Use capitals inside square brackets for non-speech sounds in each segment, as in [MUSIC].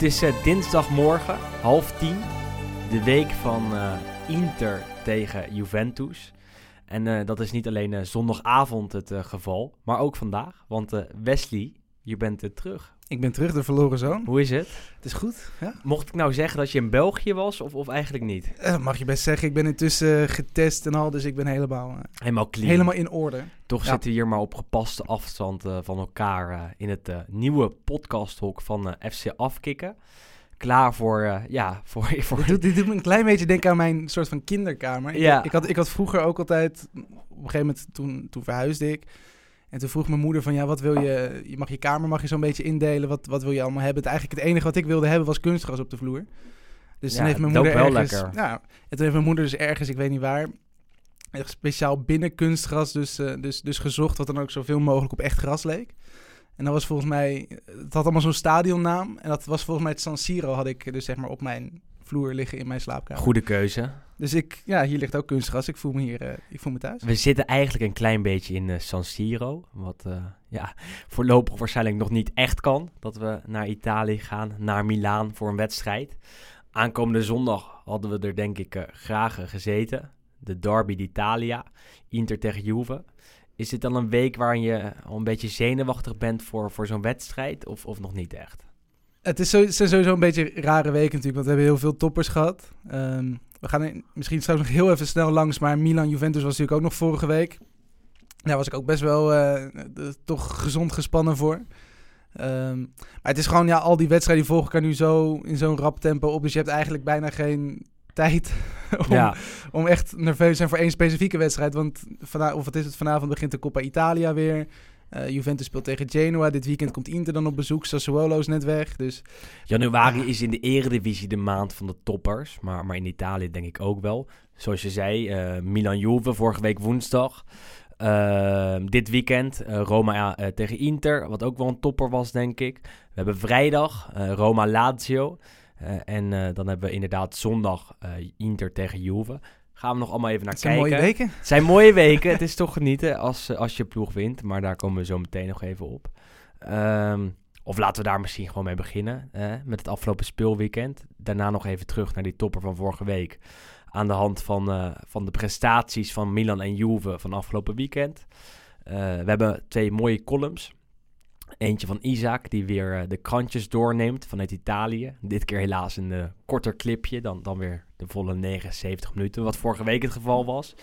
Het is eh, dinsdagmorgen, half tien. De week van eh, Inter tegen Juventus. En eh, dat is niet alleen zondagavond het geval, maar ook vandaag. Want Wesley, je bent er terug. Ik ben terug, de verloren zoon. Hoe is het? Het is goed, ja. Mocht ik nou zeggen dat je in België was of, of eigenlijk niet? Eh, mag je best zeggen, ik ben intussen getest en al, dus ik ben helemaal, eh, Helemaal clean. helemaal in orde. Toch Ja. zitten we hier maar op gepaste afstand eh, van elkaar eh, in het eh, nieuwe podcasthok van eh, FC Afkikken. Klaar voor, eh, ja, [LAUGHS] voor, voor Dit doet, dit doet me een klein beetje denken aan mijn soort van kinderkamer. Ik, Ja. ik, had, ik had vroeger ook altijd, op een gegeven moment, toen, toen verhuisde ik. En toen vroeg mijn moeder van, ja, wat wil je, je mag je kamer mag je zo'n beetje indelen, wat, wat wil je allemaal hebben? Het, eigenlijk het enige wat ik wilde hebben was kunstgras op de vloer. Dus Ja, toen heeft mijn moeder ergens, lekker. Ja, en toen heeft mijn moeder dus ergens, ik weet niet waar, speciaal binnen kunstgras dus, eh, dus, dus gezocht, wat dan ook zoveel mogelijk op echt gras leek. En dat was volgens mij, het had allemaal zo'n stadionnaam. En dat was volgens mij het San Siro, had ik dus zeg maar op mijn vloer liggen in mijn slaapkamer. goede keuze. Dus ik, ja, hier ligt ook kunstgras. Ik voel me hier, eh, ik voel me thuis. We zitten eigenlijk een klein beetje in eh, San Siro. Wat eh, ja, voorlopig waarschijnlijk nog niet echt kan. Dat we naar Italië gaan, naar Milaan voor een wedstrijd. Aankomende zondag hadden we er denk ik graag gezeten. De Derby d'Italia, Inter tegen Juve. Is dit dan een week waarin je al een beetje zenuwachtig bent voor, voor zo'n wedstrijd? Of, of nog niet echt? Het is sowieso een beetje een rare weken natuurlijk, want we hebben heel veel toppers gehad. Ehm, we gaan misschien straks nog heel even snel langs, maar Milan-Juventus was natuurlijk ook nog vorige week. Daar was ik ook best wel eh, de- toch gezond gespannen voor. Ehm, maar het is gewoon, ja, al die wedstrijden die volgen elkaar nu zo in zo'n rap tempo op. Dus je hebt eigenlijk bijna geen tijd [LAUGHS] om, Ja, om echt nerveus te zijn voor één specifieke wedstrijd. Want vana of wat is het, vanavond begint de Coppa Italia weer. Eh, Juventus speelt tegen Genoa. Dit weekend komt Inter dan op bezoek. Sassuolo is net weg. Dus januari is in de eredivisie de maand van de toppers. Maar, maar in Italië denk ik ook wel. Zoals je zei, eh, Milan-Juve vorige week woensdag. Ehm, dit weekend eh, Roma tegen Inter, wat ook wel een topper was, denk ik. We hebben vrijdag Roma-Lazio. En dan hebben we inderdaad zondag Inter tegen Juve. Gaan we nog allemaal even naar het zijn kijken. mooie weken. Het zijn mooie weken. het is toch genieten als, eh, als je ploeg wint. Maar daar komen we zo meteen nog even op. Ehm, of laten we daar misschien gewoon mee beginnen. met het afgelopen speelweekend. Daarna nog even terug naar die topper van vorige week. Aan de hand van, eh, van de prestaties van Milan en Juve van afgelopen weekend. Eh, we hebben twee mooie columns. Eentje van Isaac, die weer eh, de krantjes doorneemt vanuit Italië. Dit keer helaas een korter clipje dan, dan weer de volle 79 minuten, wat vorige week het geval was.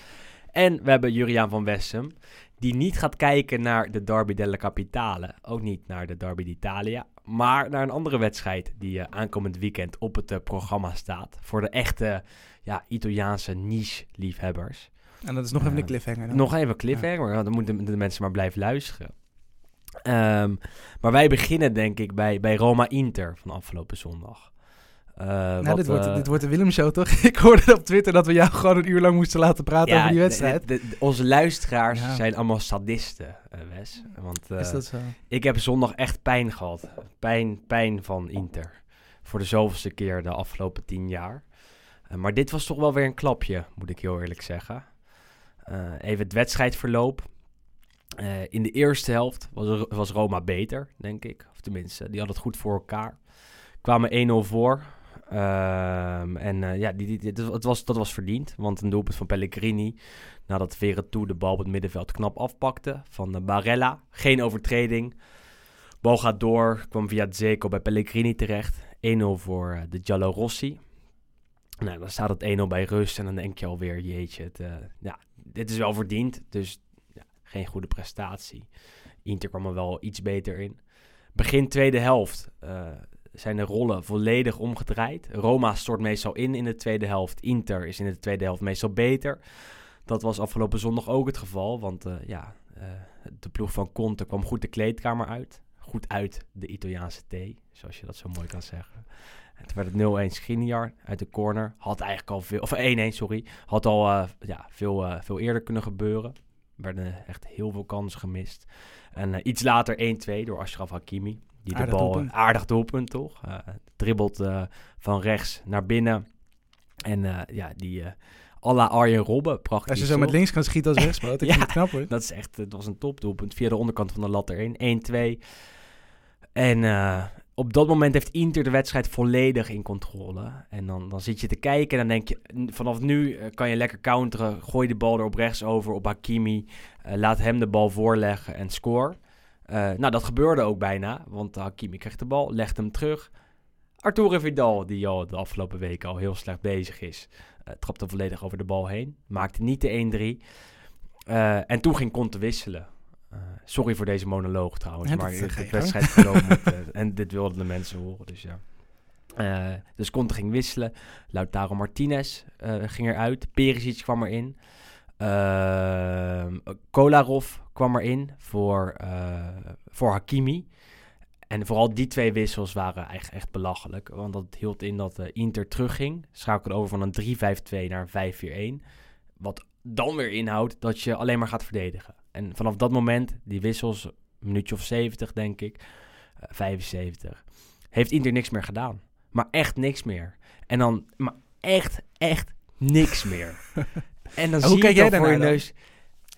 En we hebben Juriaan van Wessem, die niet gaat kijken naar de Derby della Capitale. Ook niet naar de Derby d'Italia, maar naar een andere wedstrijd die eh, aankomend weekend op het eh, programma staat. Voor de echte ja, Italiaanse niche-liefhebbers. En dat is nog even een cliffhanger. dan. Nog even cliffhanger, dan moeten de mensen maar blijven luisteren. Ehm, maar wij beginnen denk ik bij, bij Roma-Inter van afgelopen zondag. Eh, nou, wat, dit, wordt, eh, dit wordt de Willem-show, toch? [LAUGHS] ik hoorde op Twitter dat we jou gewoon een uur lang moesten laten praten over die wedstrijd. de- de- onze luisteraars Ja. zijn allemaal sadisten, eh, Wes. Want is dat zo? ik heb zondag echt pijn gehad. Pijn, pijn van Inter. Voor de zoveelste keer de afgelopen tien jaar. Maar dit was toch wel weer een klapje, moet ik heel eerlijk zeggen. Even het wedstrijdverloop. Eh, in de eerste helft was, was Roma beter, denk ik. Of tenminste, die had het goed voor elkaar. Kwamen 1-0 voor. Ehm, en eh, ja, die, het was, dat was verdiend. Want een doelpunt van Pellegrini. Nadat Veretout de bal op het middenveld knap afpakte. Van de Barella. Geen overtreding. Bal gaat door. Kwam via Zeko bij Pellegrini terecht. 1-0 voor eh, de Giallo Rossi. Nou, dan staat het 1-0 bij rust. En dan denk je alweer, jeetje, het, eh, ja, dit is wel verdiend. Dus geen goede prestatie. Inter kwam er wel iets beter in. Begin tweede helft. eh, zijn de rollen volledig omgedraaid. Roma stort meestal in in de tweede helft. Inter is in de tweede helft meestal beter. Dat was afgelopen zondag ook het geval. Want eh, ja, eh, de ploeg van Conte kwam goed de kleedkamer uit. Goed uit de Italiaanse thee, zoals je dat zo mooi kan zeggen. En toen werd het 0-1 Skriniar uit de corner. Had eigenlijk al veel... Of 1-1, sorry. Had al ja, veel, veel eerder kunnen gebeuren. Er werden echt heel veel kansen gemist. En eh, iets later 1-2 door Ashraf Hakimi. Die Aardig de bal... doelpunt. Aardig doelpunt, toch? Eh, dribbelt eh, van rechts naar binnen. En eh, ja, die... eh à la Arjen Robben, prachtig. Als je zo met links kan schieten als rechtspoot, [LAUGHS] ik Ja. vind het knap hoor. Dat is echt, het was een topdoelpunt. Via de onderkant van de lat erin. 1-2. En eh, op dat moment heeft Inter de wedstrijd volledig in controle. En dan, dan zit je te kijken en dan denk je, vanaf nu eh, kan je lekker counteren. Gooi de bal er op rechts over op Hakimi. Eh, laat hem de bal voorleggen en score. Eh, nou, dat gebeurde ook bijna, want Hakimi kreeg de bal, legt hem terug. Arturo Vidal, die al de afgelopen weken al heel slecht bezig is, eh, trapte volledig over de bal heen. Maakte niet de 1-3. Eh, en toen ging Conte wisselen. Eh, sorry voor deze monoloog trouwens, Ja, maar ga je wedstrijd moet, [LAUGHS] eh, en dit wilden de mensen horen, dus ja. Eh, dus Conte ging wisselen. Lautaro Martinez ging eruit. Perisic kwam erin. Ehm Kolarov kwam erin voor, voor Hakimi. En vooral die twee wissels waren echt, echt belachelijk. Want dat hield in dat Inter terugging. Schakelde over van een 3-5-2 naar een 5-4-1. Wat dan weer inhoudt dat je alleen maar gaat verdedigen. En vanaf dat moment, die wissels, een minuutje of 70 denk ik, eh, 75, heeft Inter niks meer gedaan. Maar echt niks meer. En dan, maar echt, echt niks meer. [LAUGHS] En dan Hoe zie kijk je jij dan voor je neus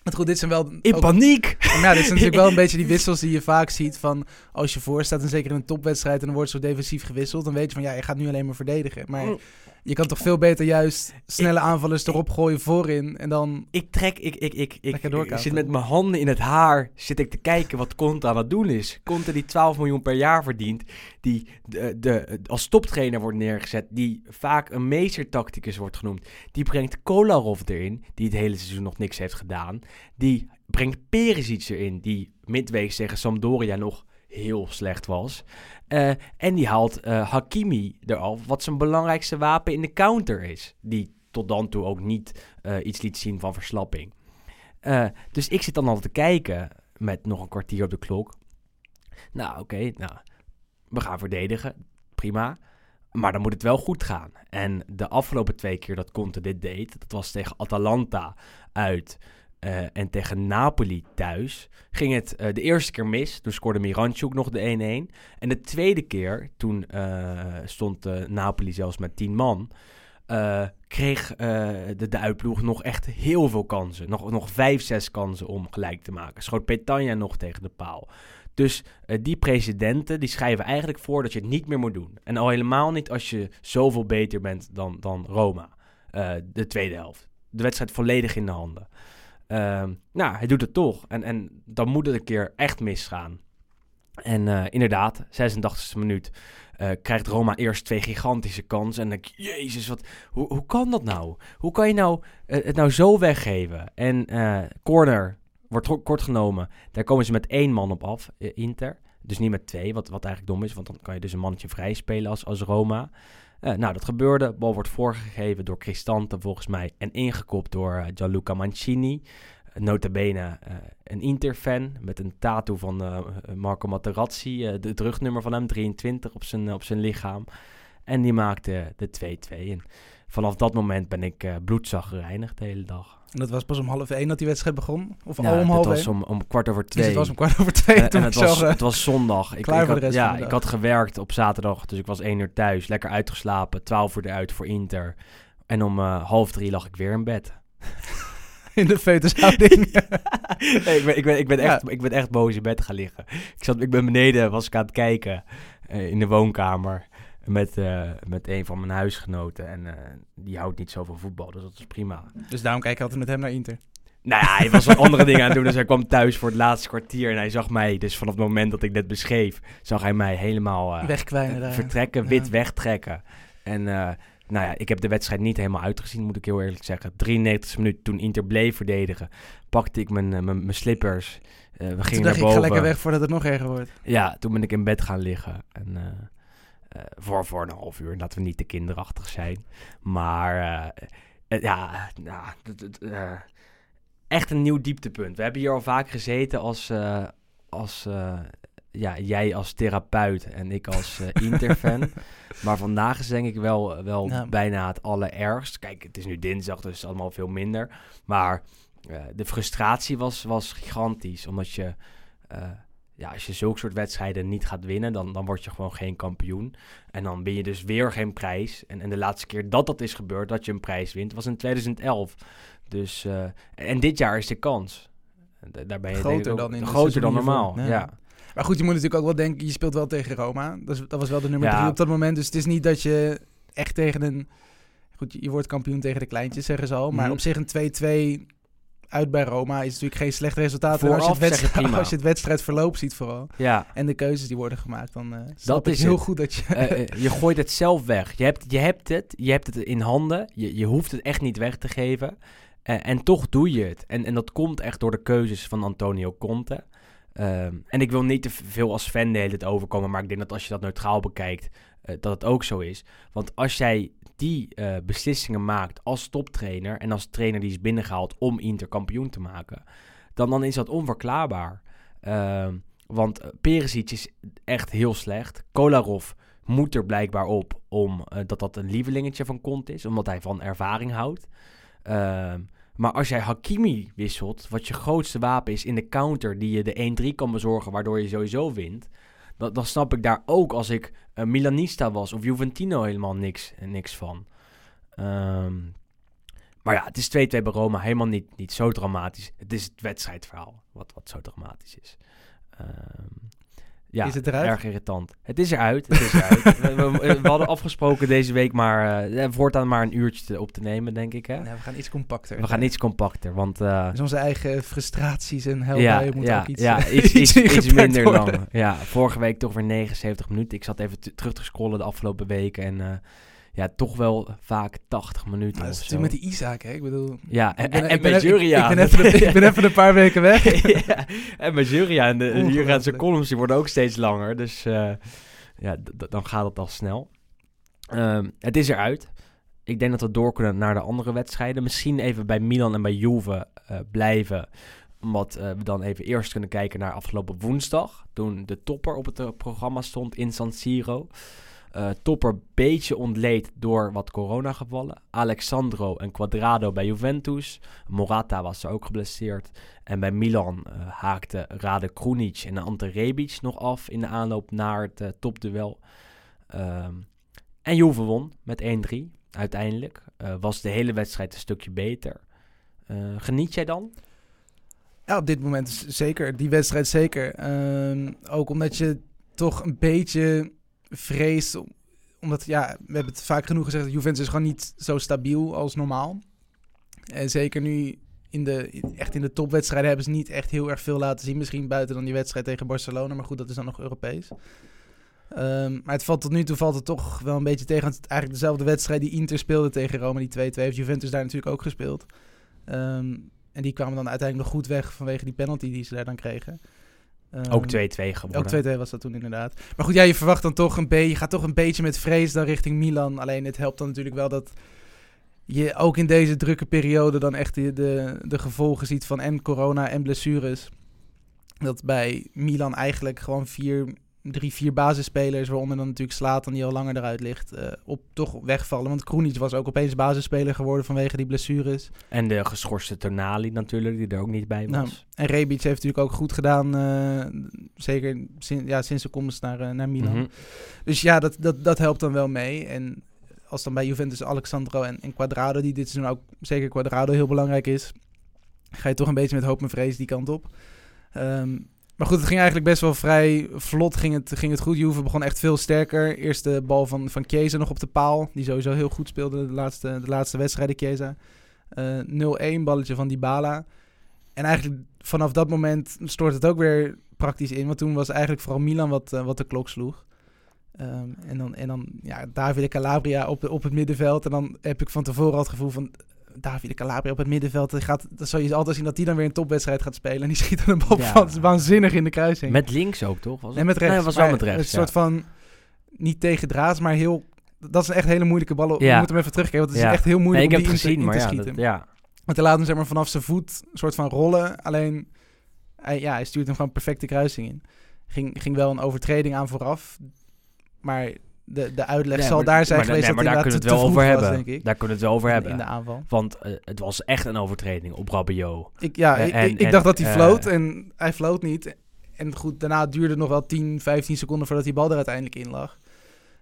Want goed, dit zijn wel... in ook- paniek. Maar ja, dit zijn [LAUGHS] natuurlijk wel een beetje die wissels die je vaak ziet van als je voor staat en zeker in een topwedstrijd en dan wordt zo defensief gewisseld, dan weet je van ja, je gaat nu alleen maar verdedigen. Maar Mm. Je kan toch veel beter juist snelle aanvallers erop gooien voorin en dan... Ik trek, ik, ik, ik, ik, zit met mijn handen in het haar, zit ik te kijken wat Conte aan het doen is. Conte die 12 miljoen per jaar verdient, die de, de, als toptrainer wordt neergezet, die vaak een meestertacticus wordt genoemd. Die brengt Kolarov erin, die het hele seizoen nog niks heeft gedaan. Die brengt Perisic erin, die midweeks tegen Sampdoria nog heel slecht was. Eh, en die haalt eh, Hakimi eraf, wat zijn belangrijkste wapen in de counter is. Die tot dan toe ook niet eh, iets liet zien van verslapping. Dus ik zit dan al te kijken met nog een kwartier op de klok. Nou, oké, nou, we gaan verdedigen. Prima. Maar dan moet het wel goed gaan. En de afgelopen twee keer dat Conte dit deed, dat was tegen Atalanta uit eh, en tegen Napoli thuis, ging het eh, de eerste keer mis. Toen scoorde Miranchuk nog de 1-1. En de tweede keer, toen eh, stond Napoli zelfs met 10 man, kreeg de, de uitploeg nog echt heel veel kansen. Nog, nog vijf, zes kansen om gelijk te maken. Schoot Petagna nog tegen de paal. Dus die precedenten die schrijven eigenlijk voor dat je het niet meer moet doen. En al helemaal niet als je zoveel beter bent dan, dan Roma. De tweede helft. De wedstrijd volledig in de handen. Ehm, nou, hij doet het toch. En, en dan moet het een keer echt misgaan. En eh, inderdaad, 86e minuut eh, krijgt Roma eerst twee gigantische kansen. En dan denk ik, jezus, wat, hoe, hoe kan dat nou? Hoe kan je nou eh, het nou zo weggeven? En corner wordt kort genomen. Daar komen ze met één man op af, Inter. Dus niet met twee, wat, wat eigenlijk dom is. Want dan kan je dus een mannetje vrij spelen als, als Roma. Eh, nou, dat gebeurde. Bal wordt voorgegeven door Cristante volgens mij. En ingekopt door eh, Gianluca Mancini. Eh, nota bene eh, een Inter-fan met een tattoo van Marco Materazzi. het rugnummer van hem, 23, op zijn, op zijn lichaam. En die maakte de 2-2. En vanaf dat moment ben ik eh bloedzaggereinig de hele dag. En dat was pas om half één dat die wedstrijd begon? Of Nou, al om het half was één? om, om kwart over Dus twee. het was om kwart over twee Eh, toen en ik het was, het was zondag. Ik, klaar ik voor had, de rest ja, van de ik had gewerkt op zaterdag, dus ik was één uur thuis. Lekker uitgeslapen, 12 uur eruit voor Inter. En om eh, half drie lag ik weer in bed. [LAUGHS] in de foetushouding. [LAUGHS] Nee, ik, ben, ik, ben, ik, ben Ja. echt, ik ben echt boos in bed gaan liggen. Ik, zat, ik ben beneden, was ik aan het kijken eh, in de woonkamer met, eh, met een van mijn huisgenoten. En eh, die houdt niet zo van voetbal, dus dat is prima. dus daarom kijk ik altijd met hem naar Inter. Nou ja, hij was wat andere dingen aan het doen. Dus hij kwam thuis voor het laatste kwartier en hij zag mij. Dus vanaf het moment dat ik dit beschreef, zag hij mij helemaal eh, Wegkwijnen daar. vertrekken, Ja. wit wegtrekken. En eh, nou ja, ik heb de wedstrijd niet helemaal uitgezien, moet ik heel eerlijk zeggen. 93 minuut toen Inter bleef verdedigen, pakte ik mijn, mijn, mijn slippers. Eh, we Toen gingen dacht naar ik, ik boven. ga lekker weg voordat het nog erger wordt. Ja, toen ben ik in bed gaan liggen. En, voor, voor een half uur. Laten we niet te kinderachtig zijn. Maar eh, eh, ja, nou, eh, echt een nieuw dieptepunt. We hebben hier al vaak gezeten als, eh, als eh, ja, jij als therapeut en ik als eh [LAUGHS] Inter-fan. maar vandaag is denk ik wel, wel Ja. bijna het allerergst. Kijk, het is nu dinsdag, dus het is allemaal veel minder. Maar eh, de frustratie was, was gigantisch. Omdat je, eh, ja, als je zulke soort wedstrijden niet gaat winnen, dan, dan word je gewoon geen kampioen. En dan win je dus weer geen prijs. En, en de laatste keer dat dat is gebeurd, dat je een prijs wint, was in 2011. Dus, eh, en dit jaar is de kans. Da- Daar ben je Groter ook- dan in groter dan normaal. Ja. Ja. Maar goed, je moet natuurlijk ook wel denken, je speelt wel tegen Roma. Dat, is, dat was wel de nummer Ja. drie op dat moment. Dus het is niet dat je echt tegen een... Goed, je wordt kampioen tegen de kleintjes, zeggen ze al. Maar Mhm. op zich een 2-2 uit bij Roma is natuurlijk geen slecht resultaat. En als, je Vooraf het wedstrijd, [LAUGHS] als je het wedstrijdverloop ziet vooral. ja. En de keuzes die worden gemaakt, dan snap ik is heel het. goed dat je... Eh, eh, je gooit het zelf weg. Je hebt, je hebt het, je hebt het in handen. Je, je hoeft het echt niet weg te geven. En toch doe je het. En, en dat komt echt door de keuzes van Antonio Conte. Ehm, en ik wil niet te veel als fan de hele tijd overkomen, maar ik denk dat als je dat neutraal bekijkt, dat het ook zo is. Want als jij die eh, beslissingen maakt als toptrainer en als trainer die is binnengehaald om Inter kampioen te maken, dan, dan is dat onverklaarbaar. Ehm, want eh, Perisic is echt heel slecht. Kolarov moet er blijkbaar op om eh, dat een lievelingetje van Conte is, omdat hij van ervaring houdt. Ehm, maar als jij Hakimi wisselt, wat je grootste wapen is in de counter, die je de 1-3 kan bezorgen, waardoor je sowieso wint, dan, dan snap ik daar ook als ik eh, Milanista was of Juventino helemaal niks, niks van. Ehm, maar ja, het is 2-2 bij Roma, helemaal niet, niet zo dramatisch. Het is het wedstrijdverhaal wat, wat zo dramatisch is. Ehm, ja, Is het eruit? erg irritant. Het is eruit. Het is eruit. [LAUGHS] we, we- we hadden afgesproken deze week maar eh, voortaan maar een uurtje te- op te nemen, denk ik. Hè? Ja, we gaan iets compacter. We gaan iets compacter, want Dus onze eigen frustraties en ja, helbuien moeten ja, ook iets, ja, eh, iets, [LAUGHS] iets, minder worden. lang. Ja, vorige week toch weer 79 minuten. Ik zat even te- terug te scrollen de afgelopen weken en ja, toch wel vaak 80 minuten of dat is met die Isaac, hè? Ik bedoel... Ja, en, ben- en, en ik- Juria. Ik, ben even, de- ik ben even een paar weken weg. [LAUGHS] ja, en bij Juria en, de, hier gaan zijn columns die worden ook steeds langer. Dus eh, ja, dan gaat het al snel. Ehm, het is eruit. Ik denk dat we door kunnen naar de andere wedstrijden. Misschien even bij Milan en bij Juve eh, blijven. Omdat eh, we dan even eerst kunnen kijken naar afgelopen woensdag. Toen de topper op het programma stond in San Siro. Eh, topper beetje ontleed door wat coronagevallen. Alexandro en Quadrado bij Juventus. Morata was er ook geblesseerd. En bij Milan eh, haakte Rade Krunic en Ante Rebic nog af in de aanloop naar het eh, topduel. Ehm, en Juve won met 1-3 uiteindelijk. Was de hele wedstrijd een stukje beter. Geniet jij dan? Ja, op dit moment zeker. Die wedstrijd zeker. Ehm, ook omdat je toch een beetje vreest. om- Omdat, ja, we hebben het vaak genoeg gezegd. Juventus is gewoon niet zo stabiel als normaal. En zeker nu in de, echt in de topwedstrijden hebben ze niet echt heel erg veel laten zien. Misschien buiten dan die wedstrijd tegen Barcelona. Maar goed, dat is dan nog Europees. Ehm, maar het valt tot nu toe valt het toch wel een beetje tegen. Het eigenlijk dezelfde wedstrijd die Inter speelde tegen Roma. Die 2-2 heeft Juventus daar natuurlijk ook gespeeld. Ehm, en die kwamen dan uiteindelijk nog goed weg vanwege die penalty die ze daar dan kregen. Ehm, Ook 2-2 geworden. Ook 2-2 was dat toen inderdaad. Maar goed, ja, je verwacht dan toch een beetje... Je gaat toch een beetje met vrees dan richting Milan. Alleen het helpt dan natuurlijk wel dat je ook in deze drukke periode... dan echt de, de, de gevolgen ziet van en corona en blessures. Dat bij Milan eigenlijk gewoon vier, drie, vier basisspelers... waaronder dan natuurlijk Slatan die al langer eruit ligt... eh, op toch wegvallen. Want Krunic was ook opeens basisspeler geworden vanwege die blessures. En de geschorste Tonali natuurlijk, die er ook niet bij was. Nou, en Rebic heeft natuurlijk ook goed gedaan. eh, zeker sin- ja, sinds de komst naar, eh, naar Milan. Mhm. Dus ja, dat, dat, dat helpt dan wel mee. En als dan bij Juventus Alexandro en, en Quadrado, die dit seizoen ook zeker Quadrado heel belangrijk is, ga je toch een beetje met hoop en vrees die kant op. Ehm, maar goed, het ging eigenlijk best wel vrij vlot. Ging het, ging het goed. Juve begon echt veel sterker. Eerste bal van, van Chiesa nog op de paal. Die sowieso heel goed speelde de laatste, de laatste wedstrijden, Chiesa. Eh 0-1 balletje van Dybala. En eigenlijk vanaf dat moment stoort het ook weer praktisch in. Want toen was eigenlijk vooral Milan wat, eh, wat de klok sloeg. Ehm, en dan, en dan ja, Davide Calabria op, de, op het middenveld. En dan heb ik van tevoren al het gevoel van... Davide Calabria op het middenveld. Dat, gaat, dat zal je altijd zien dat hij dan weer een topwedstrijd gaat spelen. En die schiet dan een bal Ja. van waanzinnig in de kruising. Met links ook, toch? Was en met rechts. Nee, was wel met rechts, Een soort van... niet tegen draads, maar heel... Dat is echt hele moeilijke bal. Je Ja. moet hem even terugkijken, want het is echt heel Nee, moeilijk ik om heb die het in te- gezien, in maar te ja, schieten. dat, ja. Want hij laat hem zeg maar vanaf zijn voet een soort van rollen. Alleen, hij, ja, hij stuurt hem gewoon perfect de kruising in. Ging, ging wel een overtreding aan vooraf. Maar de, de uitleg Nee, zal maar- daar zijn maar, geweest nee, maar daar kunnen we het wel over hebben. was. Daar kunnen we het wel over hebben. In de aanval. Want eh, het was echt een overtreding op Rabiot. Ik, ja, Eh, ik, en- ik, ik en, dacht dat hij eh, floot en hij floot niet. En goed, daarna duurde het nog wel 10, 15 seconden voordat die bal er uiteindelijk in lag.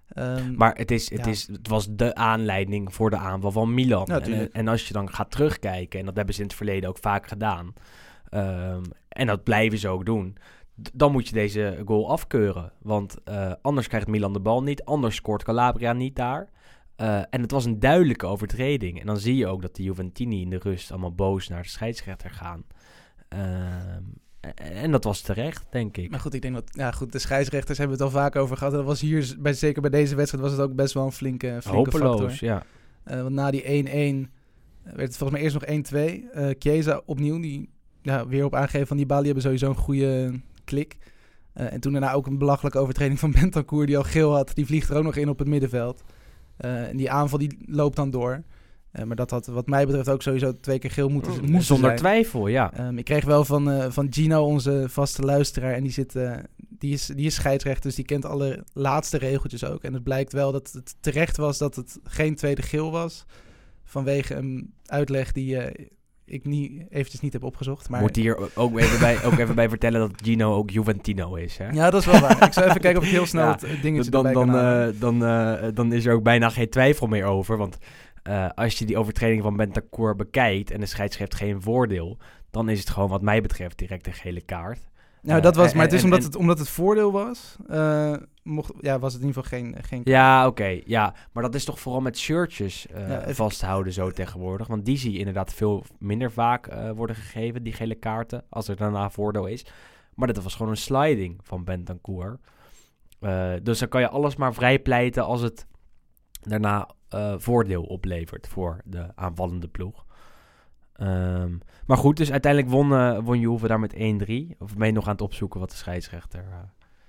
Ehm, Maar het, is, het, Ja. is, het was de aanleiding voor de aanval van Milan. Ja, en, en als je dan gaat terugkijken, en dat hebben ze in het verleden ook vaak gedaan, ehm, en dat blijven ze ook doen, dan moet je deze goal afkeuren. Want eh, anders krijgt Milan de bal niet, anders scoort Calabria niet daar. Eh, en het was een duidelijke overtreding. En dan zie je ook dat de Juventini in de rust allemaal boos naar de scheidsrechter gaan. Ehm, en, en dat was terecht, denk ik. Maar goed, ik denk dat... Ja, goed, de scheidsrechters hebben het al vaak over gehad. Dat was hier, bij, zeker bij deze wedstrijd, was het ook best wel een flinke, flinke factor. Hopeloos, ja. Eh, want na die 1-1 werd het volgens mij eerst nog 1-2. Eh Chiesa opnieuw, die ja, weer op aangeven van die Bali hebben sowieso een goede klik. Eh, en toen daarna ook een belachelijke overtreding van [LAUGHS] Bentancur, die al geel had. Die vliegt er ook nog in op het middenveld. Eh, en die aanval die loopt dan door. Eh, maar dat had wat mij betreft ook sowieso twee keer geel moeten, moeten Zonder zijn. twijfel, ja. Ehm, ik kreeg wel van, van Gino, onze vaste luisteraar, en die, zit, die, is, die is scheidsrechter, dus die kent alle laatste regeltjes ook. En het blijkt wel dat het terecht was dat het geen tweede geel was, vanwege een uitleg die ik niet, eventjes niet heb opgezocht. Maar Moet hier ook even, bij, ook even bij vertellen dat Gino ook Juventino is. Hè? ja, dat is wel waar. ik zal even kijken of ik heel snel Ja, het eh, dingetje dan, dan, eh, dan, eh, dan is er ook bijna geen twijfel meer over. Want als je die overtreding van Bentancur bekijkt en de scheidsrechter geen voordeel, dan is het gewoon wat mij betreft direct een gele kaart. Nou, eh, dat was, en- maar het is en- omdat, en- het, omdat het voordeel was, eh, mocht, ja, was het in ieder geval geen... geen Ja, oké. ja, maar dat is toch vooral met shirtjes eh, Ja, vasthouden zo tegenwoordig. Want die zie je inderdaad veel minder vaak eh, worden gegeven, die gele kaarten, als er daarna voordeel is. Maar dat was gewoon een sliding van Bentancur. Eh, dus dan kan je alles maar vrijpleiten als het daarna eh, voordeel oplevert voor de aanvallende ploeg. Ehm, maar goed, dus uiteindelijk won, eh won Juve daar met 1-3. Of ben je nog aan het opzoeken wat de scheidsrechter... eh,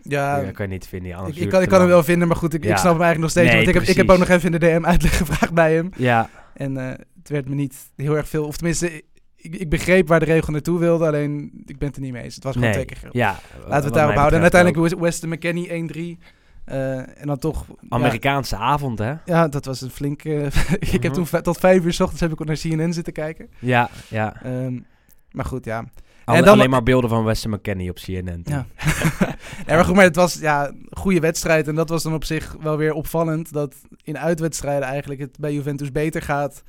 ja, ja, kan je niet vinden. ik, ik kan, ik kan hem wel vinden, maar goed, ik, ik snap hem eigenlijk nog steeds. Nee, want ik heb, ik heb ook nog even in de DM uitleg [LAUGHS] gevraagd bij hem. Ja, En eh, het werd me niet heel erg veel. Of tenminste, ik, ik begreep waar de regel naartoe wilde. Alleen ik ben het er niet mee eens. Het was gewoon nee. twee keer geel. Ja, Laten we het daarop houden. En uiteindelijk was Weston McKennie 1-3. Eh, en dan toch... ja, Amerikaanse avond, hè? Ja, dat was een flinke... [LAUGHS] ik heb Mhm. toen tot vijf uur s ochtends heb ik ook naar CNN zitten kijken. Ja, ja. Ehm, maar goed, ja. Alle- dan- alleen maar beelden van Weston McKennie op CNN. Ja. [LAUGHS] nee, maar goed, maar het was ja, een goede wedstrijd. En dat was dan op zich wel weer opvallend. Dat in uitwedstrijden eigenlijk het bij Juventus beter gaat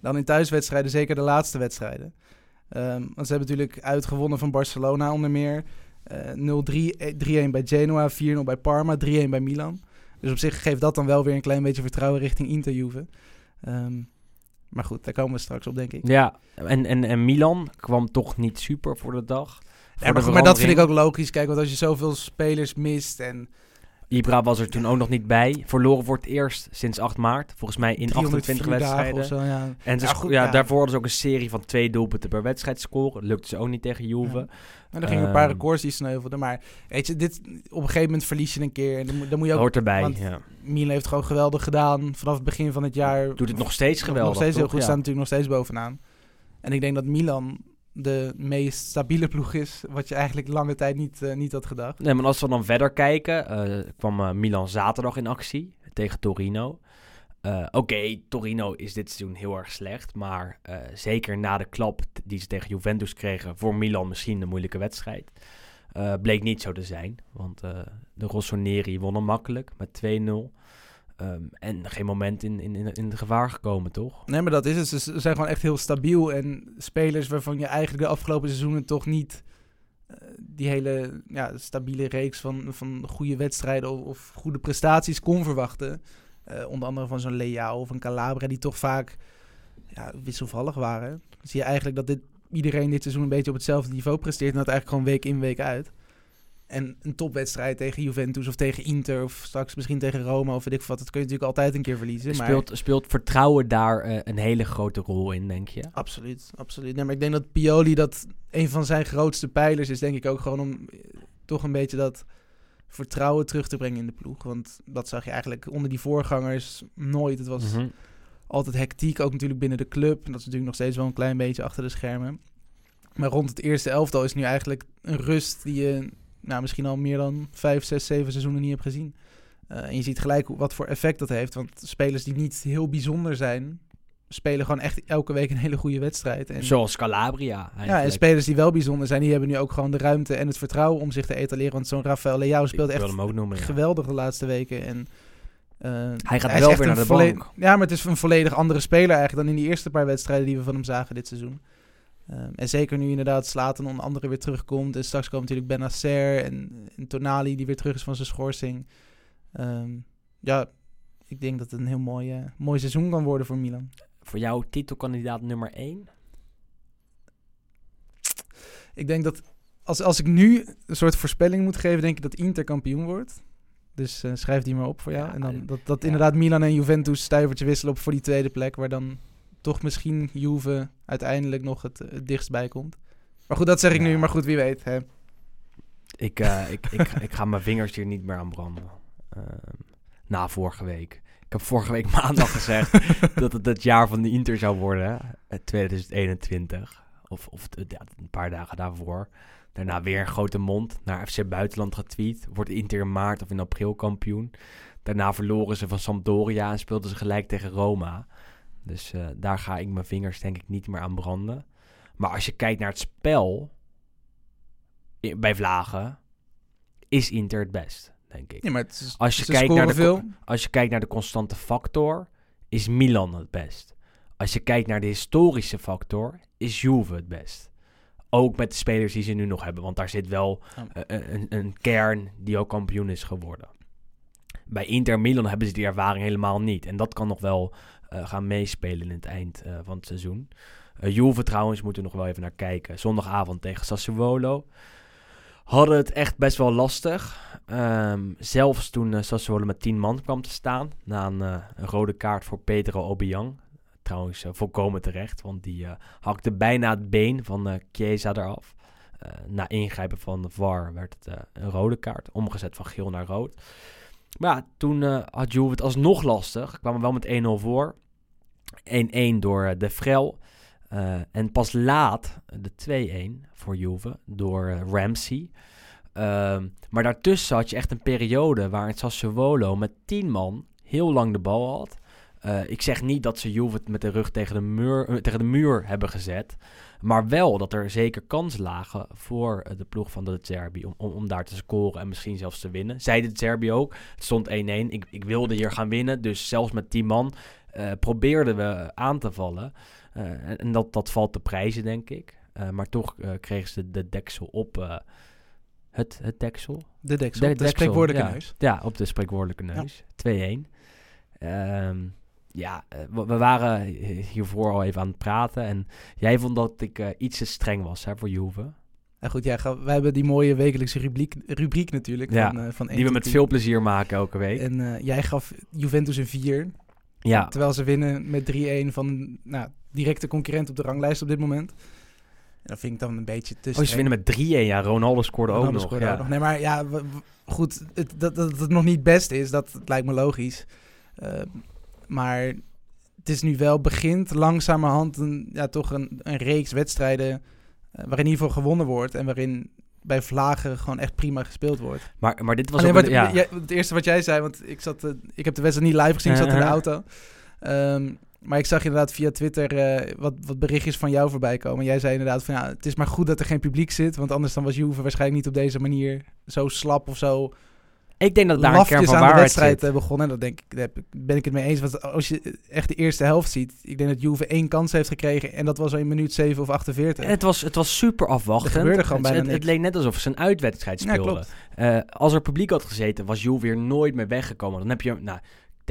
dan in thuiswedstrijden. Zeker de laatste wedstrijden. Ehm, want ze hebben natuurlijk uitgewonnen van Barcelona onder meer. Eh 0-3, eh, 3-1 bij Genoa, 4-0 bij Parma, 3-1 bij Milan. Dus op zich geeft dat dan wel weer een klein beetje vertrouwen richting Inter Juve. Ehm, maar goed, daar komen we straks op, denk ik. Ja, en, en, en Milan kwam toch niet super voor de dag. Voor Ja, de maar, dat vind ik ook logisch. Kijk, want als je zoveel spelers mist en Ibra was er toen ook nog niet bij. Verloren voor het eerst sinds 8 maart. Volgens mij in 28 304 dagen wedstrijden. of zo, ja. En ze Ja, goed, daarvoor hadden ze ook een serie van twee doelpunten per wedstrijd scoren. Lukte ze ook niet tegen Juve. En er gingen een paar Ehm. records die sneuvelden. Maar weet je, dit, op een gegeven moment verlies je een keer. En dan, moet- dan moet je ook... hoort erbij. want- ja. Milan heeft gewoon geweldig gedaan. Vanaf het begin van het jaar. Doet het nog steeds geweldig. Nog steeds heel goed. Staan natuurlijk nog steeds bovenaan. En ik denk dat Milan de meest stabiele ploeg is. Wat je eigenlijk lange tijd niet, eh, niet had gedacht. Nee, maar als we dan verder kijken, eh, kwam eh, Milan zaterdag in actie tegen Torino. Oké, Torino is dit seizoen heel erg slecht, maar zeker na de klap die ze tegen Juventus kregen, voor Milan misschien een moeilijke wedstrijd. Bleek niet zo te zijn, want de Rossoneri wonnen makkelijk met 2-0. Ehm, en geen moment in, in, in, in gevaar gekomen, toch? Nee, maar dat is het. Ze zijn gewoon echt heel stabiel. En spelers waarvan je eigenlijk de afgelopen seizoenen toch niet eh, die hele ja, stabiele reeks van, van goede wedstrijden of, of goede prestaties kon verwachten. Eh, onder andere van zo'n Leao of een Calabria, die toch vaak ja, wisselvallig waren. Zie je eigenlijk dat dit, iedereen dit seizoen een beetje op hetzelfde niveau presteert. En dat eigenlijk gewoon week in, week uit. En een topwedstrijd tegen Juventus of tegen Inter of straks misschien tegen Roma of weet ik wat. Dat kun je natuurlijk altijd een keer verliezen. Maar... Speelt, speelt vertrouwen daar eh, een hele grote rol in, denk je? Absoluut, absoluut. Nee, maar ik denk dat Pioli dat een van zijn grootste pijlers is, denk ik ook gewoon om eh, toch een beetje dat vertrouwen terug te brengen in de ploeg. Want dat zag je eigenlijk onder die voorgangers nooit. Het was Mhm. altijd hectiek, ook natuurlijk binnen de club. En dat is natuurlijk nog steeds wel een klein beetje achter de schermen. Maar rond het eerste elftal is nu eigenlijk een rust die je nou, misschien al meer dan vijf, zes, zeven seizoenen niet hebt gezien. Eh, en je ziet gelijk wat voor effect dat heeft. Want spelers die niet heel bijzonder zijn, spelen gewoon echt elke week een hele goede wedstrijd. En, Zoals Calabria ja, en eigenlijk. spelers die wel bijzonder zijn, die hebben nu ook gewoon de ruimte en het vertrouwen om zich te etaleren. Want zo'n Rafael Leao speelt echt noemen, ja. geweldig de laatste weken. En, eh, Hij gaat wel weer naar de bank. Ja, maar het is een volledig andere speler eigenlijk dan in die eerste paar wedstrijden die we van hem zagen dit seizoen. Ehm, en zeker nu inderdaad Slaten onder andere weer terugkomt. En straks komt natuurlijk Benacer en, en Tonali die weer terug is van zijn schorsing. Ehm, ja, ik denk dat het een heel mooi, mooi seizoen kan worden voor Milan. Voor jou titelkandidaat nummer 1? Ik denk dat als, als ik nu een soort voorspelling moet geven, denk ik dat Inter kampioen wordt. Dus eh, schrijf die maar op voor jou. Ja, en dan eh, dat, dat ja. inderdaad Milan en Juventus stuivertje wisselen op voor die tweede plek. Waar dan toch misschien Juve uiteindelijk nog het, het dichtst bij komt. Maar goed, dat zeg ik Ja. nu. Maar goed, wie weet. Hè. Ik, eh, [LAUGHS] ik, ik, ik ga mijn vingers hier niet meer aan branden. Ehm, na vorige week. Ik heb vorige week [LAUGHS] maandag gezegd [LAUGHS] dat het het jaar van de Inter zou worden. eh, 2021. Of, of t- ja, een paar dagen daarvoor. Daarna weer een grote mond naar FC Buitenland getweet. Wordt Inter in maart of in april kampioen. Daarna verloren ze van Sampdoria en speelden ze gelijk tegen Roma. Dus eh, daar ga ik mijn vingers denk ik niet meer aan branden. Maar als je kijkt naar het spel bij Vlagen, is Inter het best, denk ik. Ja, maar het is, Als je kijkt naar de veel. Als je kijkt naar de constante factor, is Milan het best. Als je kijkt naar de historische factor, is Juve het best. Ook met de spelers die ze nu nog hebben. Want daar zit wel Ja. eh, een, een kern die ook kampioen is geworden. Bij Inter Milan hebben ze die ervaring helemaal niet. En dat kan nog wel eh, gaan meespelen in het eind eh, van het seizoen. Eh Juve trouwens, moeten we nog wel even naar kijken. Zondagavond tegen Sassuolo. Hadden het echt best wel lastig. Ehm, zelfs toen eh, Sassuolo met 10 man kwam te staan. Na een, eh, rode kaart voor Pedro Obiang. Trouwens, eh, volkomen terecht. Want die eh, hakte bijna het been van eh Chiesa eraf. Eh, na ingrijpen van de VAR werd het eh, een rode kaart. Omgezet van geel naar rood. Maar toen eh, had Juve het alsnog lastig. Kwamen wel met 1-0 voor. 1-1 door eh, De Vrel. Eh, en pas laat de 2-1 voor Juve door Ramsey. Ehm, maar daartussen had je echt een periode waarin Sassuolo met 10 man heel lang de bal had. Ik zeg niet dat ze Juve met de rug tegen de, muur, tegen de muur hebben gezet. Maar wel dat er zeker kansen lagen voor eh, de ploeg van de Zerbi om, om, om daar te scoren en misschien zelfs te winnen. Zei de Zerbi ook. Het stond 1-1. Ik, ik wilde hier gaan winnen. Dus zelfs met 10 man eh, probeerden we aan te vallen. Eh, en en dat, dat valt te prijzen, denk ik. Maar toch kregen ze de deksel op het, het deksel. De deksel. De De, deksel, spreekwoordelijke ja. neus. Ja, op de spreekwoordelijke neus. 2-1. Ehm, ja, eh, we, we waren hiervoor al even aan het praten. En jij vond dat ik eh, iets te streng was hè, voor Juve. En goed, ja, ga- wij hebben die mooie wekelijkse rubriek, rubriek natuurlijk. Ja, van, eh, van 1 Die we met 10. veel plezier maken elke week. En jij gaf Juventus een 4. ja, Terwijl ze winnen met 3-1 van nou, directe concurrent op de ranglijst op dit moment. En dat vind ik dan een beetje te oh, ze winnen met 3-1. Ja, Ronaldo scoorde ook nog. scoorde ja. ook nog. Nee, maar ja, goed, het, dat, dat het nog niet best is, dat, lijkt me logisch. Eh, maar het is nu wel begint langzamerhand een, ja, toch een, een reeks wedstrijden eh, waarin in ieder geval gewonnen wordt en waarin bij Vlagen gewoon echt prima gespeeld wordt. Maar, maar dit was Alleen ook... wat, een- ja. het eerste wat jij zei, want ik, zat, eh, ik heb de wedstrijd niet live gezien, ik zat in de auto. Ehm, maar ik zag inderdaad via Twitter eh, wat, wat berichtjes van jou voorbij komen. Jij zei inderdaad van ja, het is maar goed dat er geen publiek zit. Want anders dan was Juve waarschijnlijk niet op deze manier zo slap of zo Ik denk dat daar een kern van aan de wedstrijd zit. eh, begonnen. En dat denk ik, daar ben ik het mee eens. Want als je echt de eerste helft ziet, ik denk dat Juve één kans heeft gekregen. En dat was al in minuut 7 of 48. En het was, het was super afwachtend. Er gebeurde gewoon het, bijna het, het niks. leek net alsof ze een uitwedstrijd speelden. Eh, als er publiek had gezeten, was Juve weer nooit meer weggekomen. Dan heb je... Nou,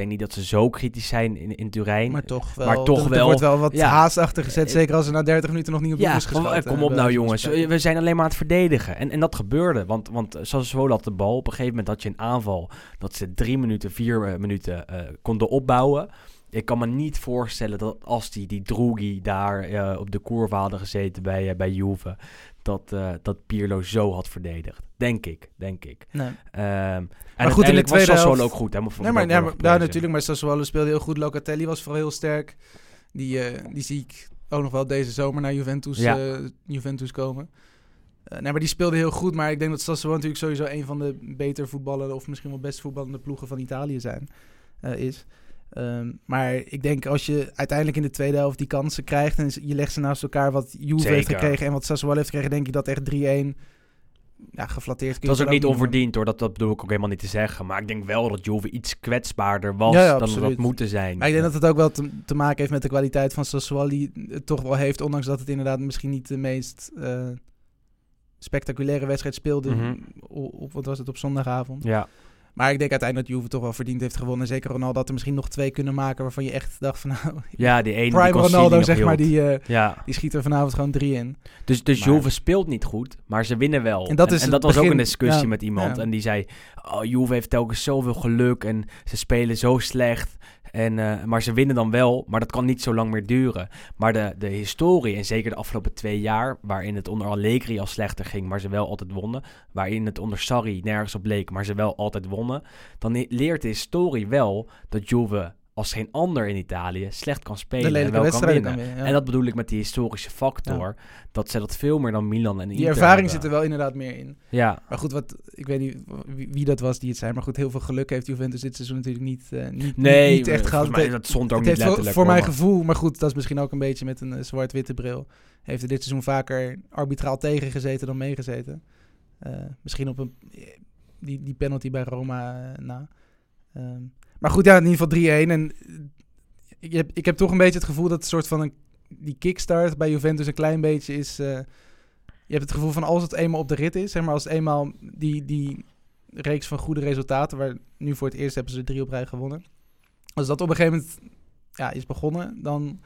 denk niet dat ze zo kritisch zijn in, in Turijn. Maar toch wel. Maar toch er, er wordt wel wat ja. haast achter gezet. Eh, Zeker als er na 30 minuten nog niet op doel Ja, is kom, geschoten. eh, kom op nou jongens. We zijn alleen maar aan het verdedigen. En, en dat gebeurde. Want, want Sassuolo had de bal. Op een gegeven moment had je een aanval. Dat ze drie minuten, vier eh, minuten eh, konden opbouwen. Ik kan me niet voorstellen dat als die, die daar eh, op de courve hadden gezeten bij, eh, bij Juve, dat, eh, dat Pirlo zo had verdedigd. Denk ik, denk ik. Nee. Ehm, en Maar goed, in de uiteindelijk was tweede Sassuolo helft- ook goed. Hè, Nee, maar, ja, maar, ja, natuurlijk. Maar Sassuolo speelde heel goed. Locatelli was vooral heel sterk. Die, die zie ik ook nog wel deze zomer naar Juventus, Ja. Juventus komen. Nee, maar die speelde heel goed. Maar ik denk dat Sassuolo natuurlijk sowieso een van de beter voetballende... of misschien wel best voetballende ploegen van Italië zijn, is. Ehm, maar ik denk als je uiteindelijk in de tweede helft die kansen krijgt... en je legt ze naast elkaar wat Juve heeft Zeker. gekregen... en wat Sassuolo heeft gekregen, denk ik dat echt 3-1... Ja, geflatteerd kun Het was ook niet onverdiend hoor, dat, dat bedoel ik ook helemaal niet te zeggen. Maar ik denk wel dat Juve iets kwetsbaarder was Ja, ja, dan dat moeten zijn. Maar ik denk dat het ook wel te, te maken heeft met de kwaliteit van Sassuolo die het toch wel heeft, ondanks dat het inderdaad misschien niet de meest eh, spectaculaire wedstrijd speelde Mhm. op, op- wat was het op zondagavond. Ja, Maar ik denk uiteindelijk dat Juve toch wel verdiend heeft gewonnen. Zeker Ronaldo had er misschien nog twee kunnen maken waarvan je echt dacht van nou, [LAUGHS] ja die ene die prime Consigli Ronaldo zeg maar die, Ja, die schiet er vanavond gewoon drie in. dus, dus Maar- Juve speelt niet goed, maar ze winnen wel. En dat is en, dat was ook een discussie ja, met iemand. ja. En die zei, oh, Juve heeft telkens zoveel geluk en ze spelen zo slecht. En, eh, maar ze winnen dan wel, maar dat kan niet zo lang meer duren. Maar de, de historie, en zeker de afgelopen twee jaar... waarin het onder Allegri al slechter ging, maar ze wel altijd wonnen... waarin het onder Sarri nergens op leek, maar ze wel altijd wonnen... dan leert de historie wel dat Juve als geen ander in Italië slecht kan spelen en wel kan winnen. ja. En dat bedoel ik met die historische factor. Dat ze dat veel meer dan Milan en die Inter ervaring hebben. zit er wel inderdaad meer in. Ja, Maar goed, wat, ik weet niet wie, wie dat was die het zei. Maar goed, heel veel geluk heeft Juventus dit seizoen natuurlijk niet, eh, niet, nee, niet echt gehad. volgens mij, dat stond ook het niet heeft letterlijk. voor mijn gevoel, maar goed, dat is misschien ook een beetje met een eh, zwart-witte bril. Heeft er dit seizoen vaker arbitraal tegengezeten dan meegezeten. Eh, misschien op een, die, die penalty bij Roma eh, na. Ehm, maar goed, ja, in ieder geval 3-1. En eh, ik heb, ik heb toch een beetje het gevoel dat het soort van een, die kickstart bij Juventus een klein beetje is. eh, je hebt het gevoel van als het eenmaal op de rit is, zeg maar, als het eenmaal die, die reeks van goede resultaten, waar nu voor het eerst hebben ze er drie op rij gewonnen. Als dat op een gegeven moment ja, is begonnen, dan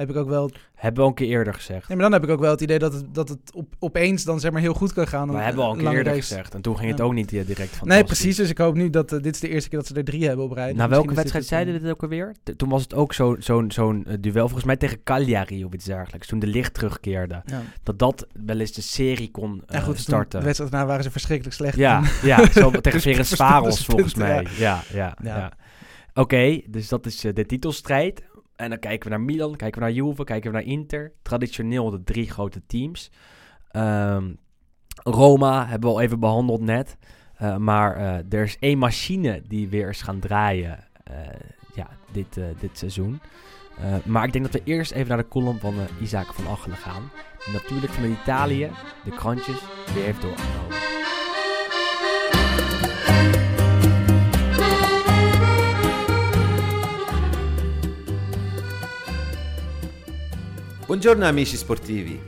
heb ik ook wel. Hebben we al een keer eerder gezegd. Nee, maar dan heb ik ook wel het idee dat het, dat het op, opeens dan zeg maar heel goed kan gaan. we Een- hebben al een keer lange eerder gezegd. En toen ging het ook niet eh, direct van. Nee, precies. Dus ik hoop nu dat eh, dit is de eerste keer dat ze er drie hebben op rij. Na Dus welke wedstrijd zeiden dit ook alweer? Toen was het ook zo- zo'n zo'n eh, duel, volgens mij tegen Cagliari of iets dergelijks. Toen de licht terugkeerde. Ja. Dat dat wel eens de serie kon eh, En goed, starten. de wedstrijd daarna waren ze verschrikkelijk slecht. Ja, En- ja zo [LAUGHS] tegen Dus verspeelden ze volgens mij. Ja, ja, ja. Oké, dus dat is eh, de titelstrijd. En dan kijken we naar Milan, kijken we naar Juve, kijken we naar Inter. Traditioneel de drie grote teams. Ehm, Roma hebben we al even behandeld net. Eh, maar eh, er is één machine die weer is gaan draaien eh, ja, dit, dit seizoen. Maar ik denk dat we eerst even naar de column van Isaac van Achelen gaan. Natuurlijk vanuit Italië de krantjes weer heeft doorgenomen. Buongiorno amici sportivi.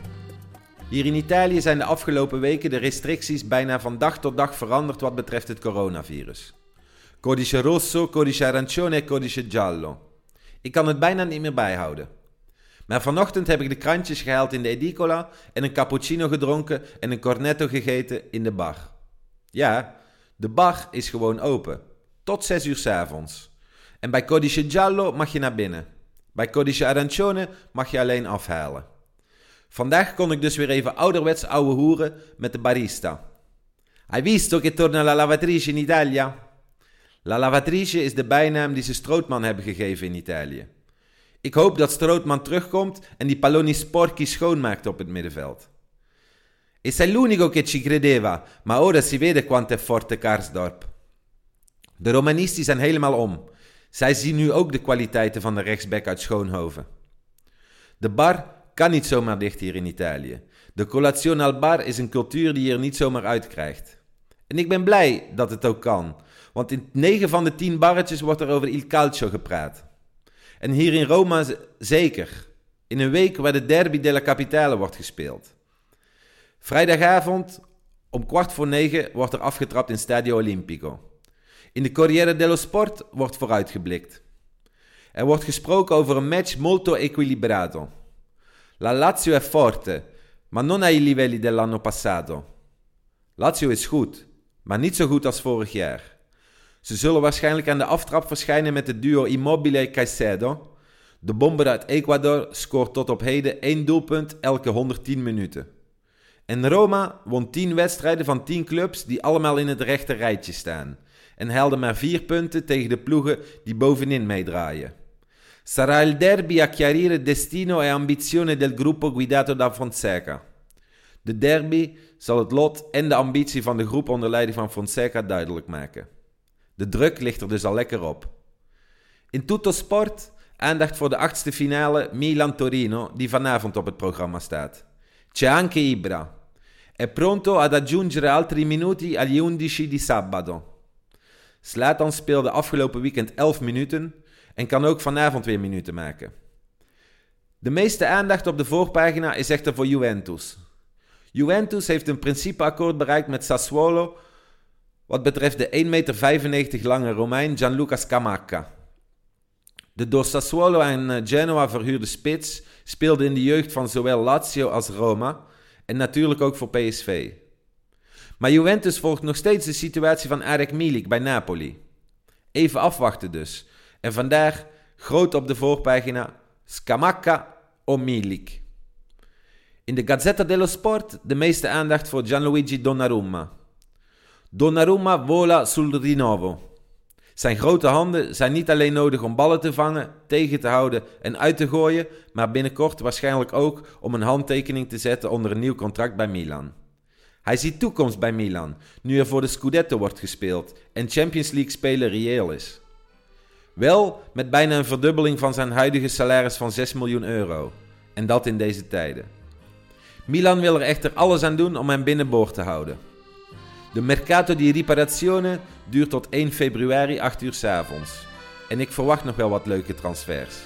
Hier in Italië zijn de afgelopen weken de restricties bijna van dag tot dag veranderd wat betreft het coronavirus. Codice rosso, codice arancione codice giallo. Ik kan het bijna niet meer bijhouden. Maar vanochtend heb ik de krantjes gehaald in de edicola en een cappuccino gedronken en een cornetto gegeten in de bar. Ja, de bar is gewoon open. Tot 6 uur 's avonds. En bij codice giallo mag je naar binnen. Bij codice arancione mag je alleen afhalen. Vandaag kon ik dus weer even ouderwets ouwe hoeren met de barista. Hai visto che torna la lavatrice in Italia? La lavatrice is de bijnaam die ze Strootman hebben gegeven in Italië. Ik hoop dat Strootman terugkomt en die palloni sporchi schoonmaakt op het middenveld. E sei l'unico che ci credeva, ma ora si vede quanto è forte Karsdorp. De Romanisti zijn helemaal om. Zij zien nu ook de kwaliteiten van de rechtsback uit Schoonhoven. De bar kan niet zomaar dicht hier in Italië. De colazione al bar is een cultuur die je er niet zomaar uitkrijgt. En ik ben blij dat het ook kan, want in 9 van de 10 barretjes wordt er over il calcio gepraat. En hier in Roma zeker. In een week waar de derby della Capitale wordt gespeeld. Vrijdagavond om kwart voor negen wordt er afgetrapt in Stadio Olimpico. In de Corriere dello Sport wordt vooruitgeblikt. Er wordt gesproken over een match molto equilibrato. La Lazio è forte, ma non ai livelli dell'anno passato. Lazio is goed, maar niet zo goed als vorig jaar. Ze zullen waarschijnlijk aan de aftrap verschijnen met het duo Immobile-Caicedo. De bomber uit Ecuador scoort tot op heden één doelpunt elke 110 minuten. En Roma won 10 wedstrijden van 10 clubs die allemaal in het rechte rijtje staan. En haalde maar 4 punten tegen de ploegen die bovenin meedraaien. Sarà il derby a chiarire destino e ambizione del gruppo guidato da Fonseca. De derby zal het lot en de ambitie van de groep onder leiding van Fonseca duidelijk maken. De druk ligt er dus al lekker op. In Tutto Sport aandacht voor de achtste finale Milan-Torino die vanavond op het programma staat. C'è anche Ibra. È pronto ad aggiungere altri minuti agli 11 di sabato. Slatan speelde afgelopen weekend 11 minuten en kan ook vanavond weer minuten maken. De meeste aandacht op de voorpagina is echter voor Juventus. Juventus heeft een principeakkoord bereikt met Sassuolo wat betreft de 1,95 meter lange Romein Gianluca Scamacca. De door Sassuolo en eh, Genoa verhuurde spits speelde in de jeugd van zowel Lazio als Roma en natuurlijk ook voor PSV. Maar Juventus volgt nog steeds de situatie van Arek Milik bij Napoli. Even afwachten dus. En vandaag groot op de voorpagina Scamacca o Milik. In de Gazzetta dello Sport de meeste aandacht voor Gianluigi Donnarumma. Donnarumma vola sul rinnovo. Zijn grote handen zijn niet alleen nodig om ballen te vangen, tegen te houden en uit te gooien, maar binnenkort waarschijnlijk ook om een handtekening te zetten onder een nieuw contract bij Milan. Hij ziet toekomst bij Milan, nu er voor de Scudetto wordt gespeeld en Champions League spelen reëel is. Wel met bijna een verdubbeling van zijn huidige salaris van 6 miljoen euro. En dat in deze tijden. Milan wil er echter alles aan doen om hem binnenboord te houden. De Mercato di Riparazione duurt tot 1 februari 8 uur 's avonds. En ik verwacht nog wel wat leuke transfers.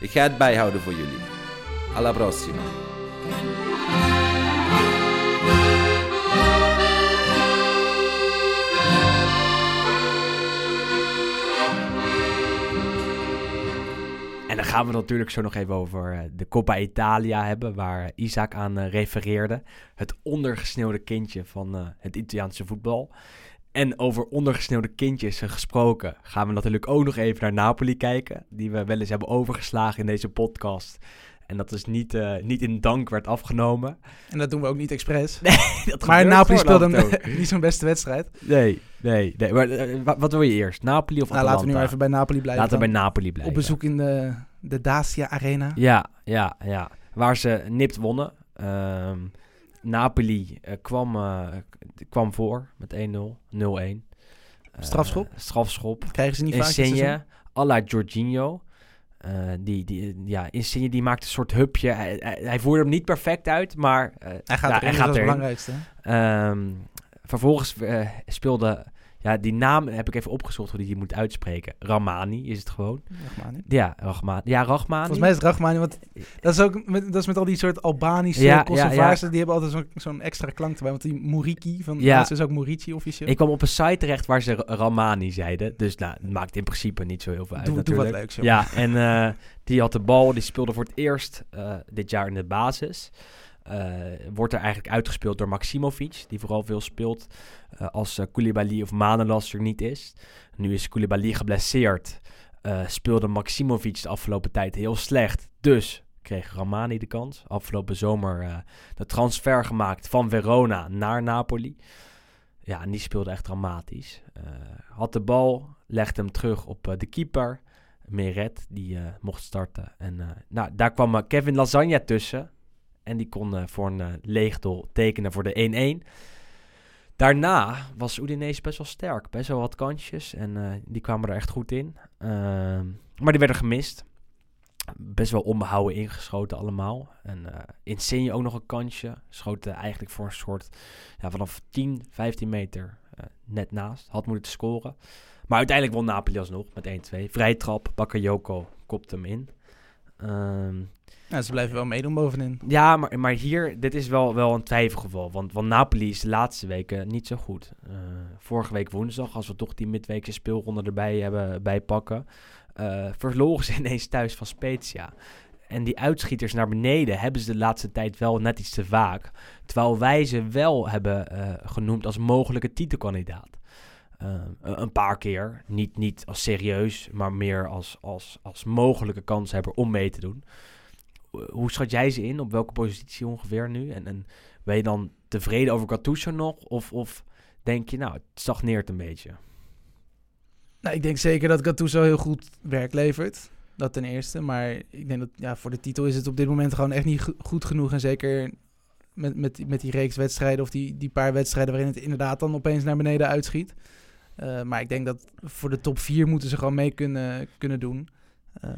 Ik ga het bijhouden voor jullie. Alla prossima. En dan gaan we natuurlijk zo nog even over eh, de Coppa Italia hebben, waar Isaac aan eh, refereerde. Het ondergesneeuwde kindje van eh, het Italiaanse voetbal. En over ondergesneeuwde kindjes gesproken gaan we natuurlijk ook nog even naar Napoli kijken. Die we wel eens hebben overgeslagen in deze podcast. En dat is niet, eh, niet in dank werd afgenomen. En dat doen we ook niet expres. [LAUGHS] Nee, dat maar Napoli speelde [LAUGHS] niet zo'n beste wedstrijd. Nee, nee, nee. Maar, eh, wa- wat wil je eerst? Napoli of Nou, Atalanta? laten we nu even bij Napoli blijven. Laten we bij. Napoli blijven. Op bezoek in de, de Dacia Arena. Ja, ja, ja. Waar ze nipt wonnen. Ehm, Napoli eh, kwam, kwam voor met 1-0, 0-1. Eh, Strafschop? strafschop. Krijgen ze niet vaak? Insigne, à la Jorginho. Eh, die, die, ja, Insigne die maakte een soort hupje. Hij, hij, hij voerde hem niet perfect uit, maar eh, Hij gaat ja, erin, dat is het belangrijkste. Ehm, vervolgens eh, speelde... Ja, die naam heb ik even opgezocht hoe die je moet uitspreken. Ramani is het gewoon. Rachmani. Ja, Rahmani. Ja, Rahmani. Volgens mij is het want dat is ook met, dat is met al die soort Albanische Ja, ja, ja. die hebben altijd zo'n extra klank erbij. Want die Muriki van Ja. is ook Murici officieel. Ik kwam op een site terecht waar ze Ra- Ramani zeiden. Dus nou, het maakt in principe niet zo heel veel uit doe, doe wat natuurlijk. leuks. Ja, en eh, die had de bal. Die speelde voor het eerst eh, dit jaar in de basis. Eh, wordt er eigenlijk uitgespeeld door Maximovic, die vooral veel speelt eh, als uh, Koulibaly of Manolas er niet is. Nu is Koulibaly geblesseerd. Eh, speelde Maximovic de afgelopen tijd heel slecht. Dus kreeg Ramani de kans. Afgelopen zomer eh, de transfer gemaakt van Verona naar Napoli. Ja, en die speelde echt dramatisch. Eh, had de bal, legde hem terug op eh, de keeper. Meret, die eh, mocht starten. En eh, nou, daar kwam eh, Kevin Lasagne tussen. En die kon eh, voor een eh, leeg doel tekenen voor de 1-1. Daarna was Udinese best wel sterk. Best wel wat kansjes. En eh, die kwamen er echt goed in. Ehm, maar die werden gemist. Best wel onbehouden ingeschoten allemaal. En uh, Insigne ook nog een kansje. Schoot eigenlijk voor een soort... Ja, vanaf 10, 15 meter net naast. Had moeten scoren. Maar uiteindelijk won Napoli alsnog met 1-2. Vrije trap. Bakayoko kopt hem in. Um, ze blijven wel meedoen bovenin. Ja, maar, maar hier, dit is wel, wel een twijfelgeval. Want, want Napoli is de laatste weken niet zo goed. Uh, vorige week woensdag, als we toch die midweekse speelronde erbij hebben bij pakken, uh, verloren ze [LAUGHS] ineens thuis van Spezia. En die uitschieters naar beneden hebben ze de laatste tijd wel net iets te vaak. Terwijl wij ze wel hebben uh, genoemd als mogelijke titelkandidaat. eh, een paar keer. Niet, niet als serieus, maar meer als, als, als mogelijke kanshebber om mee te doen. Hoe- Hoe schat jij ze in? Op welke positie ongeveer nu? En, en ben je dan tevreden over Gattuso nog? Of, of denk je, nou, het stagneert een beetje? Nou, ik denk zeker dat Gattuso heel goed werk levert. Dat ten eerste. Maar ik denk dat ja, voor de titel is het op dit moment gewoon echt niet go- goed genoeg. En zeker met, met, met die reeks wedstrijden of die, die paar wedstrijden waarin het inderdaad dan opeens naar beneden uitschiet. Eh, maar ik denk dat voor de top 4 moeten ze gewoon mee kunnen, kunnen doen. Ehm,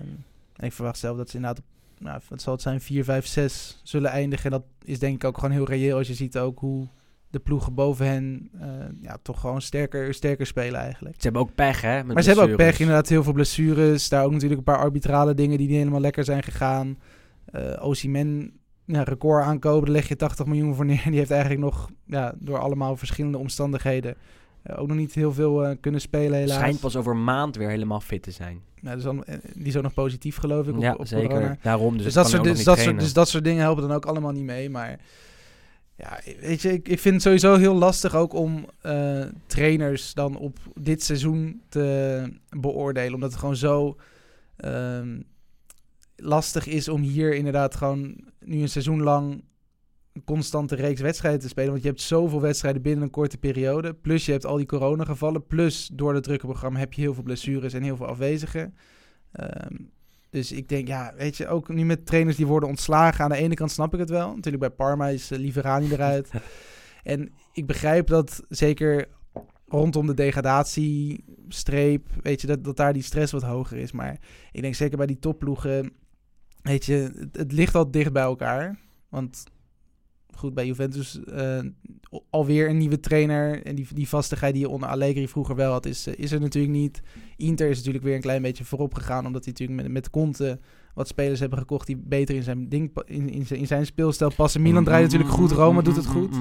en ik verwacht zelf dat ze inderdaad, nou, wat zal het zijn, 4, 5, 6 zullen eindigen. En dat is denk ik ook gewoon heel reëel als je ziet ook hoe de ploegen boven hen eh, ja, toch gewoon sterker, sterker spelen eigenlijk. Ze hebben ook pech, hè? met Maar ze hebben ook pech, inderdaad, heel veel blessures. Daar ook natuurlijk een paar arbitrale dingen die niet helemaal lekker zijn gegaan. Eh Osimhen, ja, record aankopen, daar leg je 80 miljoen voor neer. [LAUGHS] Die heeft eigenlijk nog, ja, door allemaal verschillende omstandigheden, ook nog niet heel veel eh, kunnen spelen helaas. Schijnt pas over een maand weer helemaal fit te zijn. Nou, dus dan, eh, die is ook nog positief, geloof ik, op, ja, op zeker. corona. Daarom, dus, Dus, dat soort, dus, dat soort, dus dat soort dingen helpen dan ook allemaal niet mee. Maar ja, weet je, ik, ik vind het sowieso heel lastig ook om eh, trainers dan op dit seizoen te beoordelen. Omdat het gewoon zo ehm, lastig is om hier inderdaad gewoon nu een seizoen lang een constante reeks wedstrijden te spelen. Want je hebt zoveel wedstrijden binnen een korte periode. Plus je hebt al die coronagevallen. Plus door het drukke programma heb je heel veel blessures en heel veel afwezigen. Ehm, dus ik denk, ja, weet je, ook nu met trainers die worden ontslagen. Aan de ene kant snap ik het wel. Natuurlijk bij Parma is uh, Liverani eruit. [LAUGHS] en ik begrijp dat zeker rondom de degradatiestreep, weet je, dat, dat daar die stress wat hoger is. Maar ik denk zeker bij die topploegen, weet je, het, het ligt al dicht bij elkaar. Want goed, bij Juventus uh, alweer een nieuwe trainer. En die, die vastigheid die je onder Allegri vroeger wel had, is, uh, is er natuurlijk niet. Inter is natuurlijk weer een klein beetje voorop gegaan. Omdat hij natuurlijk met, met Conte wat spelers hebben gekocht die beter in zijn, ding, in, in, zijn, in zijn speelstijl passen. Milan draait natuurlijk goed, Roma doet het goed.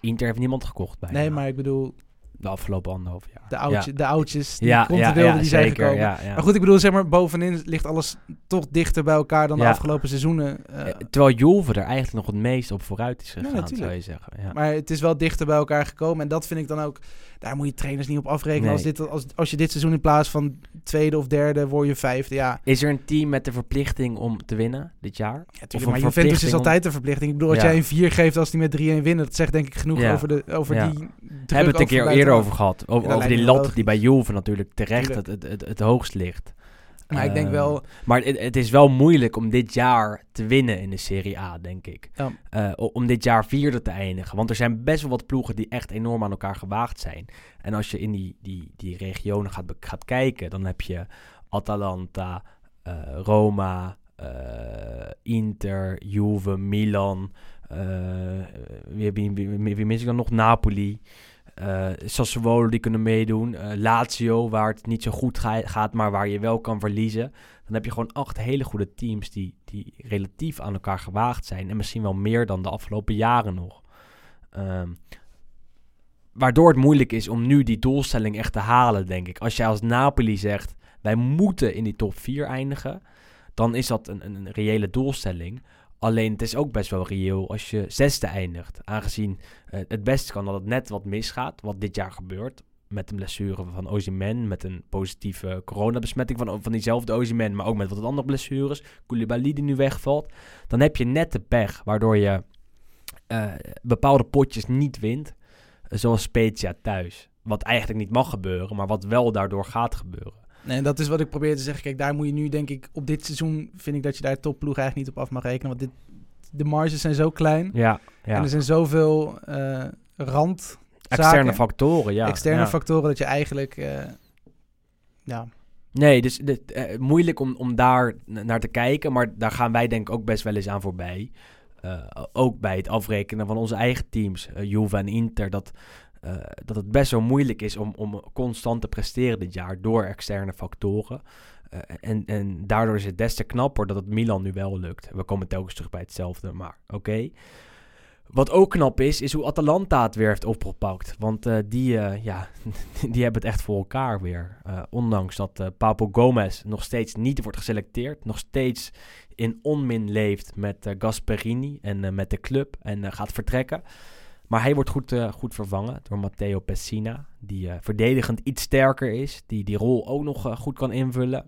Inter heeft niemand gekocht bij. Nee, maar ik bedoel... De afgelopen anderhalf jaar. De, oudje, ja. de oudjes die ja, ja, die zeker, zijn gekomen. Ja. Maar goed, ik bedoel, zeg maar, bovenin ligt alles toch dichter bij elkaar dan de afgelopen seizoenen. Uh, Terwijl Juve er eigenlijk nog het meest op vooruit is gegaan, zou je zeggen. Ja. Maar het is wel dichter bij elkaar gekomen. En dat vind ik dan ook... Daar moet je trainers niet op afrekenen. Nee. Als, dit, als, als je dit seizoen in plaats van tweede of derde, word je vijfde. Ja. Is er een team met de verplichting om te winnen dit jaar? Ja, tuurlijk, maar Juventus is altijd de verplichting. Ik bedoel, als ja. jij een 4 geeft als die met 3-1 winnen... dat zegt denk ik genoeg ja. over, de, over ja. die We hebben het een keer eerder over gehad. Over die lat die bij Juve natuurlijk terecht het, het, het, het, hoogst ligt. Maar ik denk wel... Maar het, het, is wel moeilijk om dit jaar te winnen in de Serie A, denk ik. Ja. Uh, om dit jaar vierde te eindigen. Want er zijn best wel wat ploegen die echt enorm aan elkaar gewaagd zijn. En als je in die, die, die regionen gaat, gaat kijken, dan heb je Atalanta, uh, Roma, Inter, Juve, Milan. wie, wie, wie, wie mis ik dan nog? Napoli. Uh, Sassuolo die kunnen meedoen. Uh, Lazio, waar het niet zo goed ga gaat, maar waar je wel kan verliezen. Dan heb je gewoon acht hele goede teams die, die relatief aan elkaar gewaagd zijn. En misschien wel meer dan de afgelopen jaren nog. Um, waardoor het moeilijk is om nu die doelstelling echt te halen, denk ik. Als jij als Napoli zegt, wij moeten in die top 4 eindigen. Dan is dat een, een, een reële doelstelling. Alleen het is ook best wel reëel als je zesde eindigt. Aangezien uh, het beste kan dat het net wat misgaat. Wat dit jaar gebeurt. Met een blessure van Ozyman. Met een positieve coronabesmetting van, van diezelfde Ozyman. Maar ook met wat andere blessures. Koulibaly die nu wegvalt. Dan heb je net de pech. Waardoor je uh, bepaalde potjes niet wint. Uh, zoals Spezia thuis. Wat eigenlijk niet mag gebeuren. Maar wat wel daardoor gaat gebeuren. Nee, dat is wat ik probeer te zeggen. Kijk, daar moet je nu, denk ik, op dit seizoen vind ik dat je daar topploeg eigenlijk niet op af mag rekenen. Want dit, de marges zijn zo klein. Ja, ja. En er zijn zoveel uh, rand. Externe factoren, ja. Externe ja. factoren dat je eigenlijk. Uh, ja. Nee, dus dit, uh, moeilijk om, om daar naar te kijken. Maar daar gaan wij denk ik ook best wel eens aan voorbij. Uh, ook bij het afrekenen van onze eigen teams. Juve en Inter. Dat uh, dat het best wel moeilijk is om, om constant te presteren dit jaar door externe factoren. Uh, en, en daardoor is het des te knapper dat het Milan nu wel lukt. We komen telkens terug bij hetzelfde, maar oké. Wat ook knap is, is hoe Atalanta het weer heeft opgepakt. Want uh, die, ja, [LAUGHS] die hebben het echt voor elkaar weer. ondanks dat Papo Gomez nog steeds niet wordt geselecteerd. Nog steeds in onmin leeft met Gasperini en met de club en gaat vertrekken Maar hij wordt goed, eh, goed vervangen door Matteo Pessina. Die eh, verdedigend iets sterker is. Die die rol ook nog eh, goed kan invullen.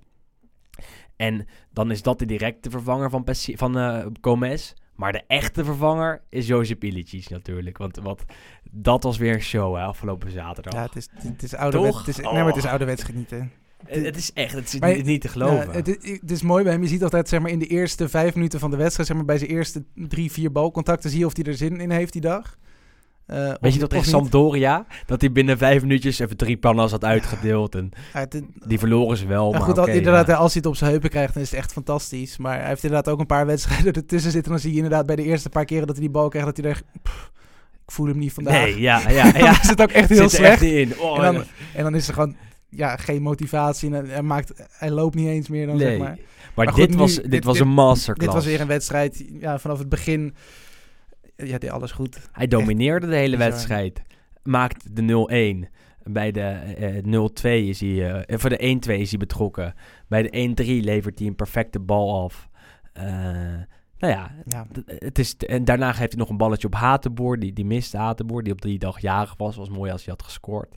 En dan is dat de directe vervanger van, Pessi- van Gomez. Maar de echte vervanger is Josip Ilicic natuurlijk. Want wat, dat was weer een show hè, afgelopen zaterdag. Ja, het is, het is ouderwets. Het is, Oh. nee, maar het is ouderwets genieten. het, het is echt het is Maar- niet, niet te geloven. Ja, het, is- het is mooi bij hem. Je ziet altijd zeg maar, in de eerste vijf minuten van de wedstrijd, zeg maar, bij zijn eerste drie, vier balcontacten, zie je of hij er zin in heeft die dag. Eh, Weet je dat tegen niet. Sampdoria? Dat hij binnen vijf minuutjes even drie pannas had uitgedeeld. En Ja, die verloren ze wel. Ja, maar goed, inderdaad, ja. als hij het op zijn heupen krijgt, dan is het echt fantastisch. Maar hij heeft inderdaad ook een paar [LAUGHS] wedstrijden ertussen zitten. Dan zie je inderdaad bij de eerste paar keren dat hij die bal krijgt, dat hij er... pff, ik voel hem niet vandaag. Nee, ja, [LAUGHS] ja, ja. is het ook echt heel Zit slecht. echt in. Oh, en, dan, en dan is er gewoon ja, geen motivatie. En hij, maakt, hij loopt niet eens meer dan, nee. zeg maar maar. Maar goed, dit, nu- was, dit- dit, was een masterclass. Dit was weer een wedstrijd, ja, vanaf het begin... Ja, deed alles goed. Hij domineerde de hele wedstrijd. Maakte de 0-1. Bij de eh, 0-2 is hij... eh, voor de 1-2 is hij betrokken. Bij de 1-3 levert hij een perfecte bal af. Eh, nou ja, het is, en daarna geeft hij nog een balletje op Hatenboer. Die, die miste Hatenboer, die op die dag jarig was. Was mooi als hij had gescoord.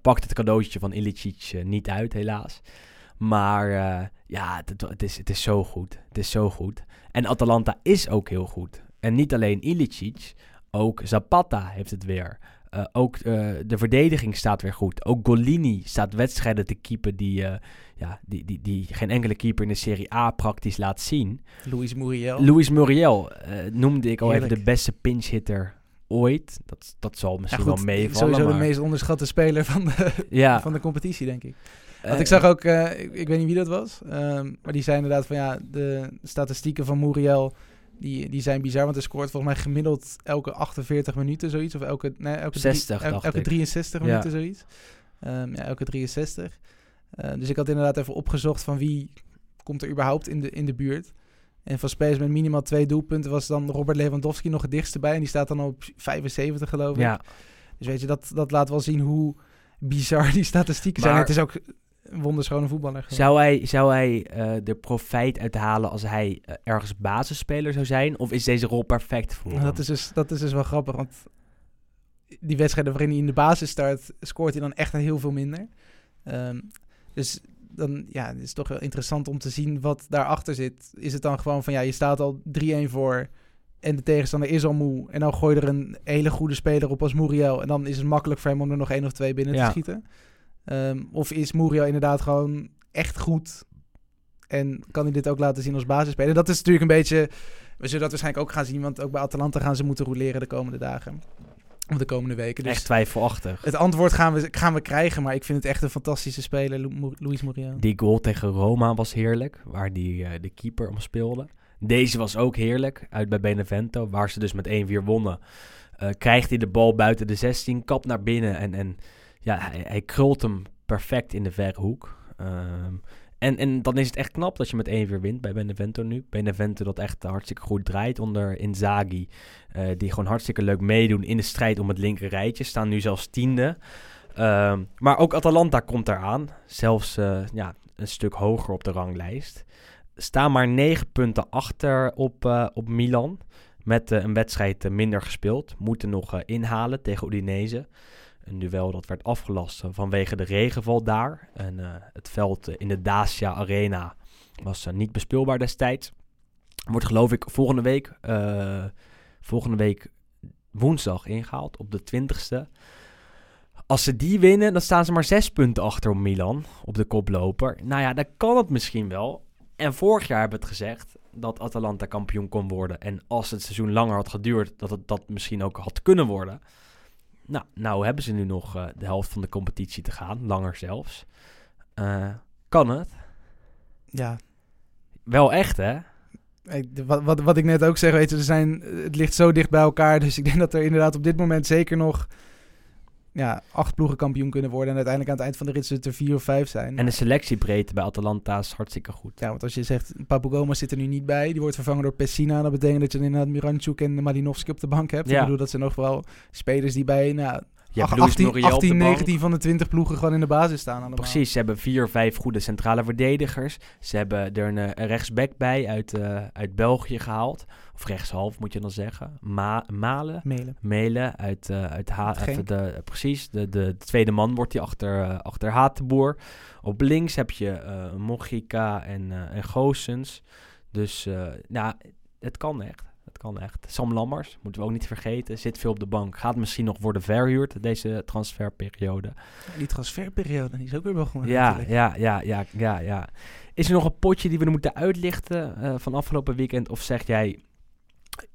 Pakt het cadeautje van Ilicic niet uit, helaas. Maar ja, het, het, is, het is zo goed. Het is zo goed. En Atalanta is ook heel goed. En niet alleen Ilicic, ook Zapata heeft het weer. Eh, ook eh, de verdediging staat weer goed. Ook Golini staat wedstrijden te keepen die, eh, ja, die, die, die geen enkele keeper in de Serie A praktisch laat zien. Luis Muriel. Luis Muriel noemde ik al even de beste pinch-hitter ooit. Dat, dat zal Ja, misschien goed, wel meevallen. Sowieso maar, de meest onderschatte speler van de, ja, [LAUGHS] van de competitie, denk ik. Want ik zag ook, ik, ik weet niet wie dat was, ehm, maar die zei inderdaad van ja, de statistieken van Muriel, die, die zijn bizar, want hij scoort volgens mij gemiddeld elke 48 minuten zoiets, of elke, nee, elke, drie- 60 el- dacht elke ik. 63 Ja. minuten zoiets. Ehm, ja, elke 63. Eh, dus ik had inderdaad even opgezocht van wie komt er überhaupt in de, in de buurt. En van spelers met minimaal twee doelpunten was dan Robert Lewandowski nog het dichtste bij. En die staat dan op 75 geloof ik. ja, Dus weet je, dat, dat laat wel zien hoe bizar die statistieken zijn. Het is ook wonderschone voetballer. Zou hij, zou hij eh er profijt uit halen als hij eh, ergens basisspeler zou zijn? Of is deze rol perfect voor hem? dat, is dus, dat is dus wel grappig, want die wedstrijden waarin hij in de basis start, scoort hij dan echt heel veel minder. Ehm, dus dan, ja, het is toch wel interessant om te zien wat daarachter zit. Is het dan gewoon van, ja, je staat al 3-1 voor en de tegenstander is al moe. En dan gooi je er een hele goede speler op als Muriel. En dan is het makkelijk voor hem om er nog één of twee binnen Ja. te schieten. Ehm, of is Muriel inderdaad gewoon echt goed en kan hij dit ook laten zien als basisspeler? Dat is natuurlijk een beetje... We zullen dat waarschijnlijk ook gaan zien, want ook bij Atalanta gaan ze moeten roleren de komende dagen. Of de komende weken. Dus Echt twijfelachtig. het antwoord gaan we, gaan we krijgen, maar ik vind het echt een fantastische speler, Lu- Luis Muriel. Die goal tegen Roma was heerlijk, waar die, eh, de keeper om speelde. Deze was ook heerlijk, uit bij Benevento, waar ze dus met 1-4 wonnen. Eh, krijgt hij de bal buiten de 16, kap naar binnen en, en ja, hij, hij krult hem perfect in de verre hoek. Ehm, en, en dan is het echt knap dat je met 1-4 wint bij Benevento nu. Benevento dat echt hartstikke goed draait onder Inzaghi. eh, die gewoon hartstikke leuk meedoen in de strijd om het linker rijtje. Staan nu zelfs tiende. Ehm, maar ook Atalanta komt eraan. Zelfs eh, ja, een stuk hoger op de ranglijst. Staan maar negen punten achter op, eh, op Milan. Met een wedstrijd minder gespeeld. Moeten nog inhalen tegen Udinese. Een duel dat werd afgelast vanwege de regenval daar. En eh, het veld eh, in de Dacia Arena was eh, niet bespeelbaar destijds. Wordt geloof ik volgende week, volgende week woensdag ingehaald op de 20ste. Als ze die winnen, dan staan ze maar zes punten achter op Milan, op de koploper. Nou ja, dan kan het misschien wel. En vorig jaar hebben we het gezegd dat Atalanta kampioen kon worden. En als het seizoen langer had geduurd, dat het dat misschien ook had kunnen worden. Nou, nou hebben ze nu nog eh, de helft van de competitie te gaan, langer zelfs. Eh, kan het? Ja, Wel echt, hè? ik- wat, wat, wat ik net ook zeg, weet je, er zijn, het ligt zo dicht bij elkaar. [LAUGHS] Dus ik denk dat er inderdaad op dit moment zeker nog ja, acht ploegen kampioen kunnen worden. En uiteindelijk aan het eind van de rit zullen er vier of vijf zijn. En de selectiebreedte bij Atalanta is hartstikke goed. Ja, want als je zegt, Papu Gomez zit er nu niet bij. Die wordt vervangen door Pessina. Dat betekent dat je dan inderdaad Miranchuk en Malinovski op de bank hebt. Ja. Ik bedoel, dat zijn nog wel spelers die bij nou, Je hebt Ach, Luis 18, Muriel op de 18 bank. 19 van de 20 ploegen gewoon in de basis staan allemaal. Precies, ze hebben vier, vijf goede centrale verdedigers. Ze hebben er een, eh, een rechtsback bij uit, eh, uit België gehaald. Of rechtshalf moet je dan zeggen. Ma Malen. Mailen. Melen uit, eh uit ha de, precies, de, de, de tweede man wordt hij achter, achter Hatenboer. Op links heb je eh Mogica en, en Goossens. Dus nou, het kan echt. Het kan echt. Sam Lammers, moeten we ook niet vergeten, zit veel op de bank. Gaat misschien nog worden verhuurd deze transferperiode. Die transferperiode, die is ook weer begonnen Ja, natuurlijk. ja, ja, ja, ja, ja. Is er nog een potje die we moeten uitlichten eh, van afgelopen weekend? Of zeg jij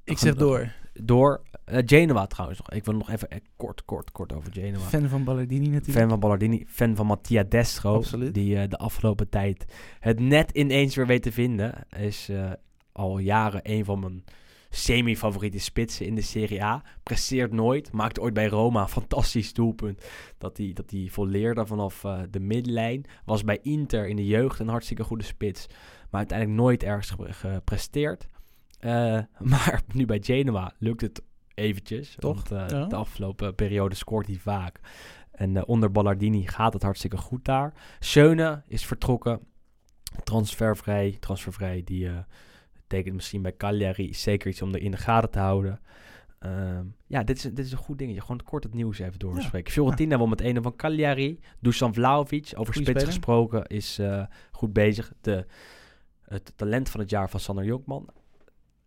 Ik zeg door. door? Eh, Genoa trouwens nog. Ik wil nog even eh, kort, kort, kort over Genoa. Fan van Ballardini natuurlijk. Fan van Ballardini, fan van Mattia Destro. Absoluut. Die de afgelopen tijd het net ineens weer weet te vinden. Is al jaren een van mijn semi-favoriete spitsen in de Serie A. Presteert nooit. Maakte ooit bij Roma een fantastisch doelpunt. Dat hij dat hij volleerde vanaf eh, de middenlijn. Was bij Inter in de jeugd een hartstikke goede spits. Maar uiteindelijk nooit ergens ge- gepresteerd. Eh, [LAUGHS] maar nu bij Genoa lukt het eventjes. Toch? Want eh, Ja. de afgelopen periode scoort hij vaak. En onder Ballardini gaat het hartstikke goed daar. Schöne is vertrokken. Transfervrij. Transfervrij. Die betekent misschien bij Cagliari zeker iets om er in de gaten te houden. Ehm, ja, dit is, dit is een goed dingetje. Gewoon kort het nieuws even doorspreken. Fiorentina won met een van Cagliari. Dusan Vlahovic, over Goeie spits speler. gesproken, is eh, goed bezig. De, het talent van het jaar van Sander Jonkman.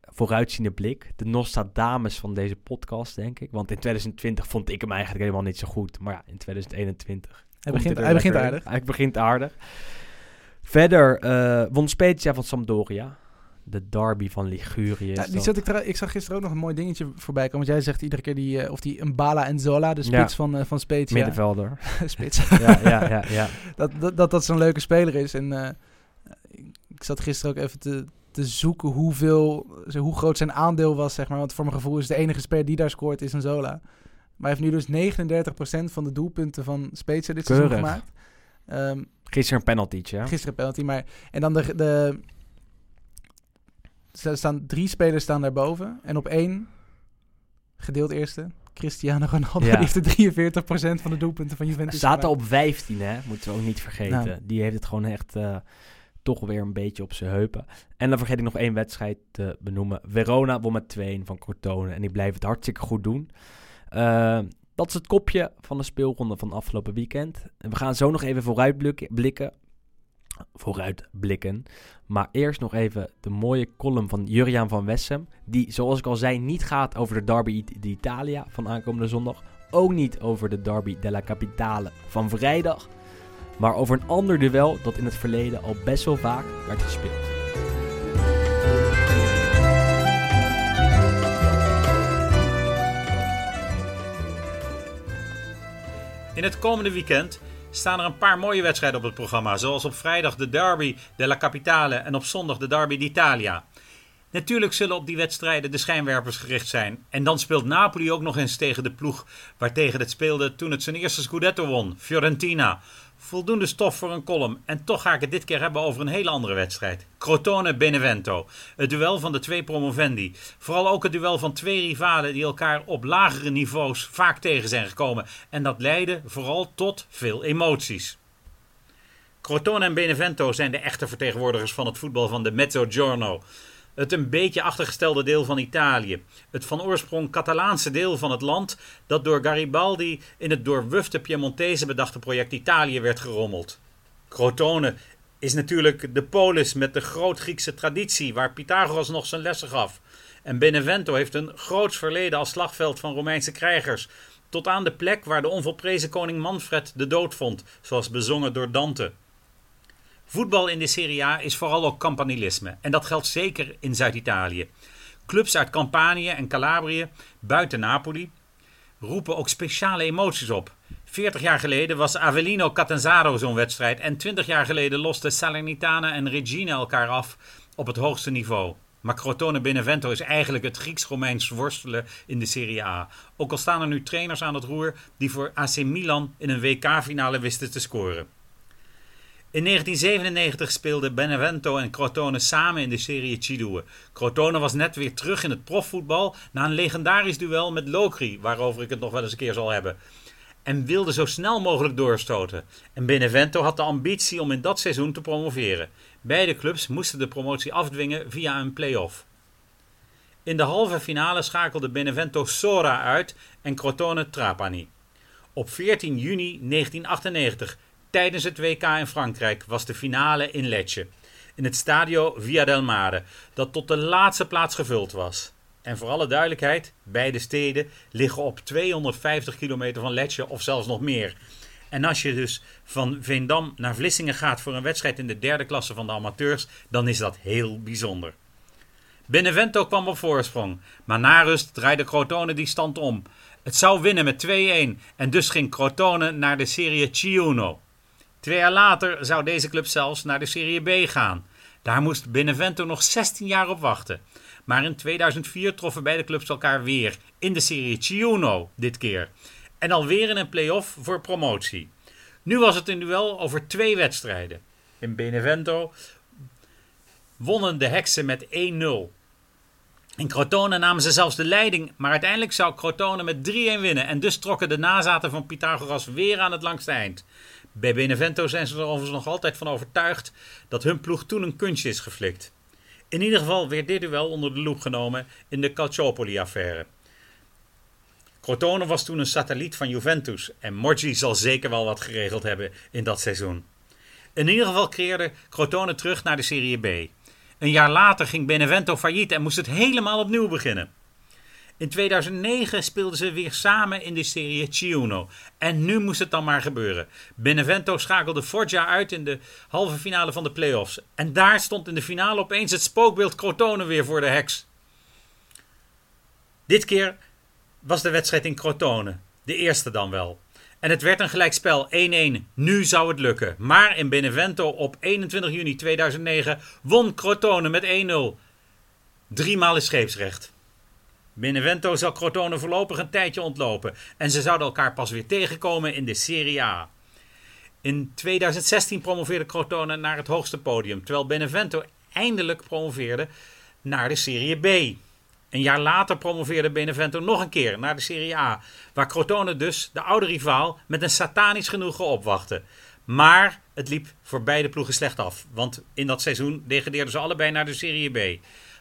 Vooruitziende blik. De Nostradamus van deze podcast, denk ik. Want in 2020 vond ik hem eigenlijk helemaal niet zo goed. Maar ja, in 2021 Hij begint, hij begint aardig. Hij begint aardig. Verder eh, won Spezia van Sampdoria. De derby van Ligurië. Ja, die zat ik, ik zag gisteren ook nog een mooi dingetje voorbij komen. Want jij zegt iedere keer die, eh, of die Mbala en Zola, de Ja. spits van, eh, van Spezia. Middenvelder. [LAUGHS] spits. ja, ja, ja, ja. [LAUGHS] dat, dat, dat dat zo'n leuke speler is. En eh, ik, zat gisteren ook even te, te zoeken hoeveel, hoe groot zijn aandeel was, zeg maar. Want voor mijn gevoel is de enige speler die daar scoort, is een Zola. Maar hij heeft nu dus 39% van de doelpunten van Spezia dit seizoen gemaakt. Ehm, Gisteren een penaltytje. hè? Gisteren een penalty, maar... En dan de... de er staan drie spelers staan daarboven. En op één, gedeeld eerste, Cristiano Ronaldo. Ja. Die heeft de 43% van de doelpunten van Juventus Staat er op 15, hè? Moeten we ook niet vergeten. Nou. Die heeft het gewoon echt eh, toch weer een beetje op zijn heupen. En dan vergeet ik nog één wedstrijd te benoemen. Verona won met 2 van Cortone. En die blijven het hartstikke goed doen. Eh, dat is het kopje van de speelronde van afgelopen weekend. En we gaan zo nog even vooruitblikken. Blikken. Vooruitblikken. Maar eerst nog even de mooie column van Juriaan van Wessem. Die, zoals ik al zei, niet gaat over de Derby d'Italia van aankomende zondag. Ook niet over de Derby della Capitale van vrijdag. Maar over een ander duel dat in het verleden al best wel vaak werd gespeeld. In het komende weekend staan er een paar mooie wedstrijden op het programma. Zoals op vrijdag de Derby della Capitale en op zondag de Derby d'Italia. Natuurlijk zullen op die wedstrijden de schijnwerpers gericht zijn. En dan speelt Napoli ook nog eens tegen de ploeg waartegen het speelde toen het zijn eerste Scudetto won, Fiorentina. Voldoende stof voor een column. En toch ga ik het dit keer hebben over een hele andere wedstrijd. Crotone-Benevento. Het duel van de twee promovendi. Vooral ook het duel van twee rivalen die elkaar op lagere niveaus vaak tegen zijn gekomen. En dat leidde vooral tot veel emoties. Crotone en Benevento zijn de echte vertegenwoordigers van het voetbal van de Mezzogiorno. Het een beetje achtergestelde deel van Italië. Het van oorsprong Catalaanse deel van het land dat door Garibaldi in het door Wufte Piemontese bedachte project Italië werd gerommeld. Crotone is natuurlijk de polis met de groot-Griekse traditie waar Pythagoras nog zijn lessen gaf. En Benevento heeft een groots verleden als slagveld van Romeinse krijgers. Tot aan de plek waar de onvolprezen koning Manfred de dood vond, zoals bezongen door Dante. Voetbal in de Serie A is vooral ook campanilisme. En dat geldt zeker in Zuid-Italië. Clubs uit Campanië en Calabrië, buiten Napoli, roepen ook speciale emoties op. 40 jaar geleden was Avellino Catanzaro zo'n wedstrijd. En 20 jaar geleden losten Salernitana en Regina elkaar af op het hoogste niveau. Maar Crotone Benevento is eigenlijk het Grieks-Romeins worstelen in de Serie A. Ook al staan er nu trainers aan het roer die voor AC Milan in een WK-finale wisten te scoren. In 1997 speelden Benevento en Crotone samen in de serie Cidue. Crotone was net weer terug in het profvoetbal na een legendarisch duel met Locri, waarover ik het nog wel eens een keer zal hebben. en wilde zo snel mogelijk doorstoten. En Benevento had de ambitie om in dat seizoen te promoveren. Beide clubs moesten de promotie afdwingen via een play-off. In de halve finale schakelde Benevento Sora uit en Crotone Trapani. Op 14 juni 1998, tijdens het WK in Frankrijk, was de finale in Lecce. In het stadio Via del Mare, dat tot de laatste plaats gevuld was. En voor alle duidelijkheid, beide steden liggen op 250 kilometer van Lecce of zelfs nog meer. En als je dus van Veendam naar Vlissingen gaat voor een wedstrijd in de derde klasse van de amateurs, dan is dat heel bijzonder. Benevento kwam op voorsprong, maar na rust draaide Crotone die stand om. Het zou winnen met 2-1 en dus ging Crotone naar de Serie C1. Twee jaar later zou deze club zelfs naar de Serie B gaan. Daar moest Benevento nog 16 jaar op wachten. Maar in 2004 troffen beide clubs elkaar weer in de Serie C1 dit keer. En alweer in een play-off voor promotie. Nu was het een duel over twee wedstrijden. In Benevento wonnen de Heksen met 1-0. In Crotone namen ze zelfs de leiding, maar uiteindelijk zou Crotone met 3-1 winnen. En dus trokken de nazaten van Pythagoras weer aan het langste eind. Bij Benevento zijn ze er overigens nog altijd van overtuigd dat hun ploeg toen een kunstje is geflikt. In ieder geval werd dit duel onder de loep genomen in de Calciopoli-affaire. Crotone was toen een satelliet van Juventus en Morgi zal zeker wel wat geregeld hebben in dat seizoen. In ieder geval creëerde Crotone terug naar de Serie B. Een jaar later ging Benevento failliet en moest het helemaal opnieuw beginnen. In 2009 speelden ze weer samen in de serie Ciuno. En nu moest het dan maar gebeuren. Benevento schakelde Foggia uit in de halve finale van de playoffs. En daar stond in de finale opeens het spookbeeld Crotone weer voor de heks. Dit keer was de wedstrijd in Crotone. De eerste dan wel. En het werd een gelijkspel 1-1. Nu zou het lukken. Maar in Benevento op 21 juni 2009 won Crotone met 1-0. Driemaal is scheepsrecht. Benevento zal Crotone voorlopig een tijdje ontlopen. En ze zouden elkaar pas weer tegenkomen in de Serie A. In 2016 promoveerde Crotone naar het hoogste podium. Terwijl Benevento eindelijk promoveerde naar de Serie B. Een jaar later promoveerde Benevento nog een keer naar de Serie A, waar Crotone dus, de oude rivaal, met een satanisch genoegen opwachtte. Maar het liep voor beide ploegen slecht af, want in dat seizoen degradeerden ze allebei naar de Serie B.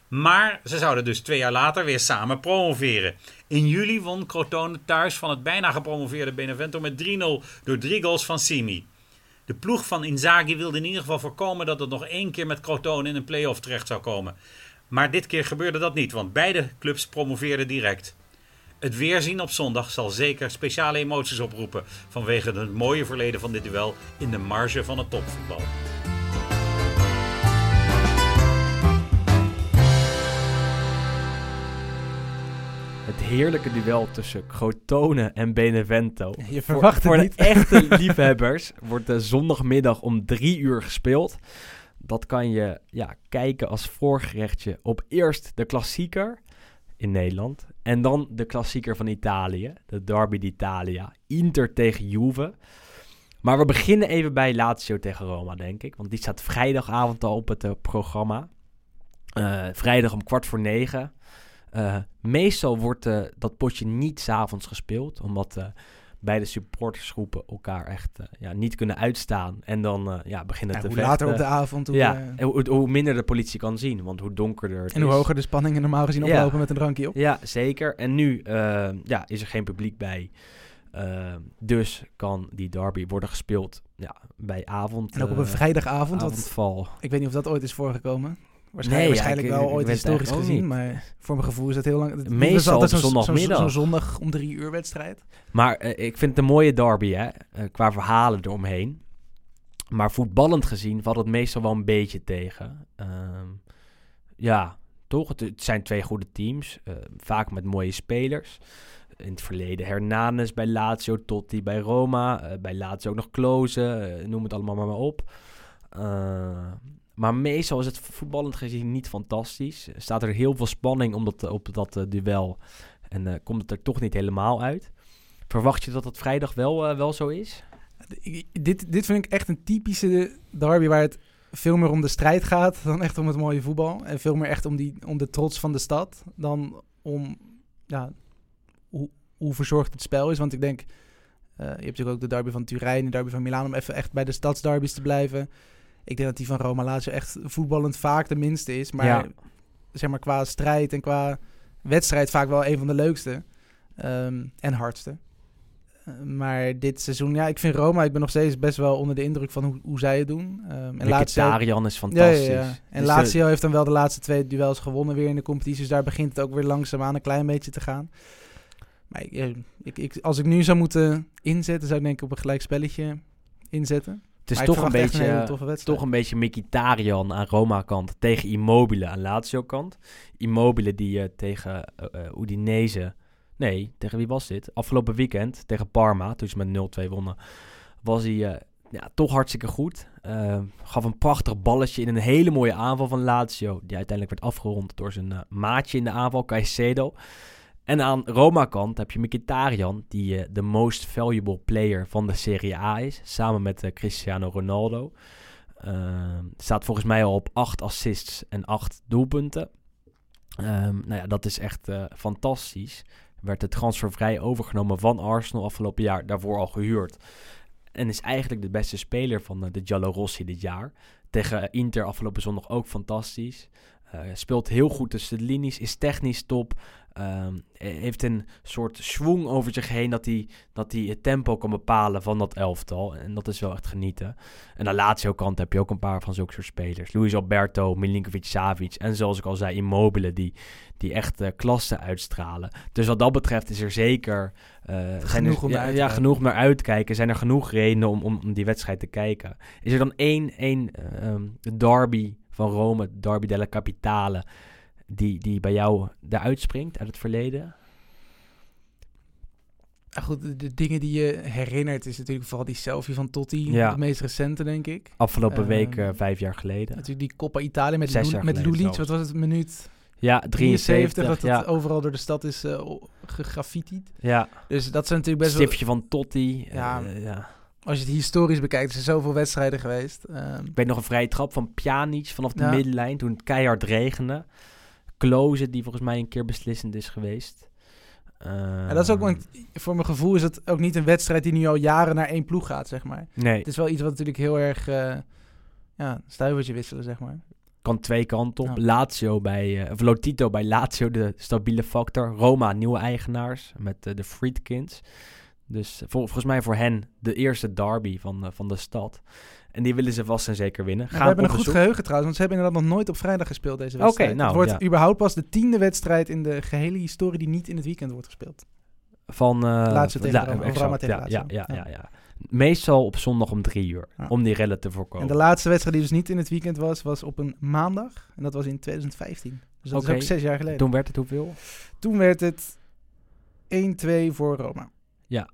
Maar ze zouden dus twee jaar later weer samen promoveren. In juli won Crotone thuis van het bijna gepromoveerde Benevento met 3-0 door drie goals van Simi. De ploeg van Inzaghi wilde in ieder geval voorkomen dat het nog één keer met Crotone in een play-off terecht zou komen. Maar dit keer gebeurde dat niet, want beide clubs promoveerden direct. Het weerzien op zondag zal zeker speciale emoties oproepen vanwege het mooie verleden van dit duel in de marge van het topvoetbal. Het heerlijke duel tussen Crotone en Benevento. Je Voor, verwacht voor het de niet. echte [LAUGHS] liefhebbers wordt de zondagmiddag om drie uur gespeeld. Dat kan je ja, kijken als voorgerechtje op eerst de klassieker in Nederland. En dan de klassieker van Italië, de Derby d'Italia. Inter tegen Juve. Maar we beginnen even bij Lazio tegen Roma, denk ik. Want die staat vrijdagavond al op het eh, programma. Eh, vrijdag om kwart voor negen. Eh, meestal wordt eh, dat potje niet s'avonds gespeeld, omdat eh, beide supportersgroepen elkaar echt ja, niet kunnen uitstaan. En dan ja, beginnen Ja, te hoe vechten. later op de avond, hoe, ja, en hoe, hoe minder de politie kan zien, want hoe donkerder het en hoe hoger de spanningen normaal gezien Ja. oplopen met een drankje op. Ja, zeker. En nu ja, is er geen publiek bij. Dus kan die derby worden gespeeld ja, bij avond. En ook op een vrijdagavond, wat avondval. ik weet niet of dat ooit is voorgekomen. Waarschijnlijk, Nee, ja, waarschijnlijk ik- wel ooit historisch gezien, maar voor mijn gevoel is dat heel lang... het Meestal op zondagmiddag. Zo'n zondag om drie uur wedstrijd. Maar eh, ik vind het een mooie derby, hè? eh, qua verhalen eromheen. Maar voetballend gezien valt het meestal wel een beetje tegen. Ehm, ja, toch? Het, het zijn twee goede teams. eh, vaak met mooie spelers. In het verleden Hernanes bij Lazio, Totti bij Roma. bij Lazio ook nog Klose, eh, noem het allemaal maar, maar op. Maar meestal is het voetballend gezien niet fantastisch. Staat er heel veel spanning om dat, op dat eh, duel. En eh, komt het er toch niet helemaal uit. Verwacht je dat het vrijdag wel, eh, wel zo is? Dit, dit vind ik echt een typische derby waar het veel meer om de strijd gaat [LAUGHS] dan echt om het mooie voetbal. En veel meer echt om, die, om de trots van de stad dan om ja, hoe, hoe verzorgd het spel is. Want ik denk, je hebt natuurlijk ook de derby van Turijn, de derby van Milaan, om even echt bij de stadsderbies te blijven. Ik denk dat die van Roma Lazio echt voetballend vaak de minste is. Maar Ja. zeg maar qua strijd en qua wedstrijd vaak wel een van de leukste. Ehm, en hardste. Eh, maar dit seizoen, ja, ik vind Roma, ik ben nog steeds best wel onder de indruk van hoe, hoe zij het doen. Ehm, en Lazio, is fantastisch. ja, ja. En Dus, eh, Lazio heeft dan wel de laatste twee duels gewonnen weer in de competitie. Dus daar begint het ook weer langzaamaan een klein beetje te gaan. Maar ik, eh, ik, ik, als ik nu zou moeten inzetten, zou ik denk ik op een gelijk spelletje inzetten. Het is toch een beetje... toch een beetje Mkhitaryan aan Roma-kant tegen Immobile aan Lazio-kant. Immobile die eh, tegen eh, Udinese... Nee, tegen wie was dit? Afgelopen weekend tegen Parma, toen ze met 0-2 wonnen, was hij ja, toch hartstikke goed. Eh, gaf een prachtig balletje in een hele mooie aanval van Lazio, die uiteindelijk werd afgerond door zijn maatje in de aanval, Caicedo. En aan Roma-kant heb je Mkhitaryan, die eh, de most valuable player van de Serie A is, samen met eh, Cristiano Ronaldo. Ehm, staat volgens mij al op 8 assists en 8 doelpunten. Ehm, nou ja, dat is echt eh, fantastisch. Werd de transfervrij overgenomen van Arsenal afgelopen jaar, daarvoor al gehuurd. En is eigenlijk de beste speler van eh, de Giallorossi dit jaar. Tegen Inter afgelopen zondag ook fantastisch. Speelt heel goed tussen de linies, is technisch top. Ehm, heeft een soort schwung over zich heen dat hij, dat hij het tempo kan bepalen van dat elftal. En dat is wel echt genieten. En aan de Lazio kant heb je ook een paar van zulke soort spelers. Luis Alberto, Milinkovic-Savic en zoals ik al zei, Immobile die, die echt klasse uitstralen. Dus wat dat betreft is er zeker... Genoeg er, ja, ja, genoeg naar uit te kijken. Zijn er genoeg redenen om, om, om die wedstrijd te kijken. Is er dan één, één eh, ehm, de derby van Rome, de derby della Capitale... Die, die bij jou eruit springt uit het verleden? Ah, goed, de, de dingen die je herinnert is natuurlijk vooral die selfie van Totti. Ja. Het meest recente, denk ik. Afgelopen Ehm, week, eh, vijf jaar geleden. Natuurlijk die Coppa Italië met, Zes met Lulic. Wat was het, minuut Ja, 73, 73. dat het ja, overal door de stad is eh gegraffitied. ja. Dus dat zijn natuurlijk best wel... Stiftje van Totti. Ja. eh, ja. Als je het historisch bekijkt, er zijn zoveel wedstrijden geweest. Ehm, Ik weet nog een vrije trap van Pjanic vanaf de Ja. middenlijn toen het keihard regende. Kloze, die volgens mij een keer beslissend is geweest. en dat is ook, Ehm, want voor mijn gevoel is het ook niet een wedstrijd die nu al jaren naar één ploeg gaat, zeg maar. Nee, Het is wel iets wat natuurlijk heel erg, eh ja, stuivertje wisselen, zeg maar. kan twee kanten op. Ja. Lazio bij, of Lotito bij Lazio, de stabiele factor. Roma, nieuwe eigenaars met eh, de Friedkins. Dus vol- volgens mij voor hen de eerste derby van, van de stad. En die willen ze vast en zeker winnen. Ja, we hebben een goed geheugen trouwens, want ze hebben inderdaad nog nooit op vrijdag gespeeld deze wedstrijd. nou, het wordt ja. überhaupt pas de tiende wedstrijd in de gehele historie die niet in het weekend wordt gespeeld. Van uh, Lazio tegen Roma, of exact, tegen ja. Ja, ja, Ja. ja, ja. Meestal op zondag om drie uur. Ja. Om die rellen te voorkomen. En de laatste wedstrijd die dus niet in het weekend was, was op een maandag. En dat was in 2015. Dus dat is ook zes jaar geleden. Toen werd het hoeveel? Toen werd het 1-2 voor Roma. Ja,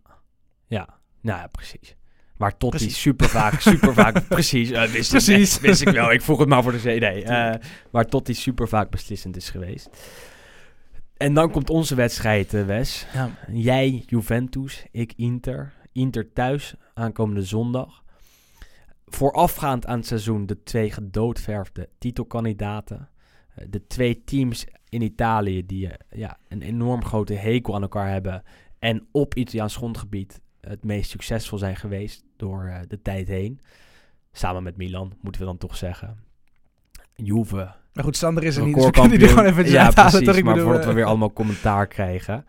nou ja, precies. Waar Totti super vaak, super vaak, [LAUGHS] precies, eh, wist, Precies. Ik, wist ik wel. Ik vroeg het maar voor de CD. [LAUGHS] eh waar Totti super vaak beslissend is geweest. En dan komt onze wedstrijd, eh, Wes. Ja. Jij Juventus, ik Inter. Inter thuis, aankomende zondag. Voorafgaand aan het seizoen de twee gedoodverfde titelkandidaten. Eh, De twee teams in Italië die eh, ja, een enorm grote hekel aan elkaar hebben. En op Italiaans grondgebied het meest succesvol zijn geweest door eh, de tijd heen. Samen met Milan, moeten we dan toch zeggen. Juve, Maar goed, Sander is er niet, dus we kunnen die gewoon even Ja, precies, toch? Ik maar bedoel, voordat we eh, weer allemaal commentaar krijgen.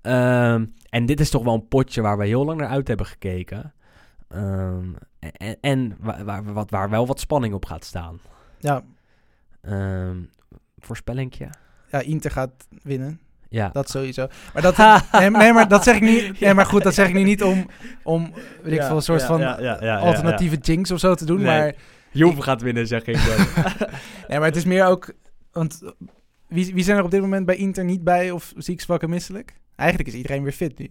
Ehm, en dit is toch wel een potje waar we heel lang naar uit hebben gekeken. Ehm, en en waar, waar, wat, waar wel wat spanning op gaat staan. Ja, Ehm voorspellingje? ja, Inter gaat winnen. Ja. Dat sowieso. Maar [LAUGHS] dat, nee, maar- nee, maar dat zeg ik niet. Nee, maar goed, dat zeg ik nu niet om, om weet ik veel, een soort van alternatieve jinx of zo te doen. Maar, Juve gaat winnen, zeg ik dan. [LAUGHS] nee, maar het is meer ook. Want wie, wie zijn er op dit moment bij Inter niet bij of ziek, zwak en misselijk? Eigenlijk is iedereen weer fit nu.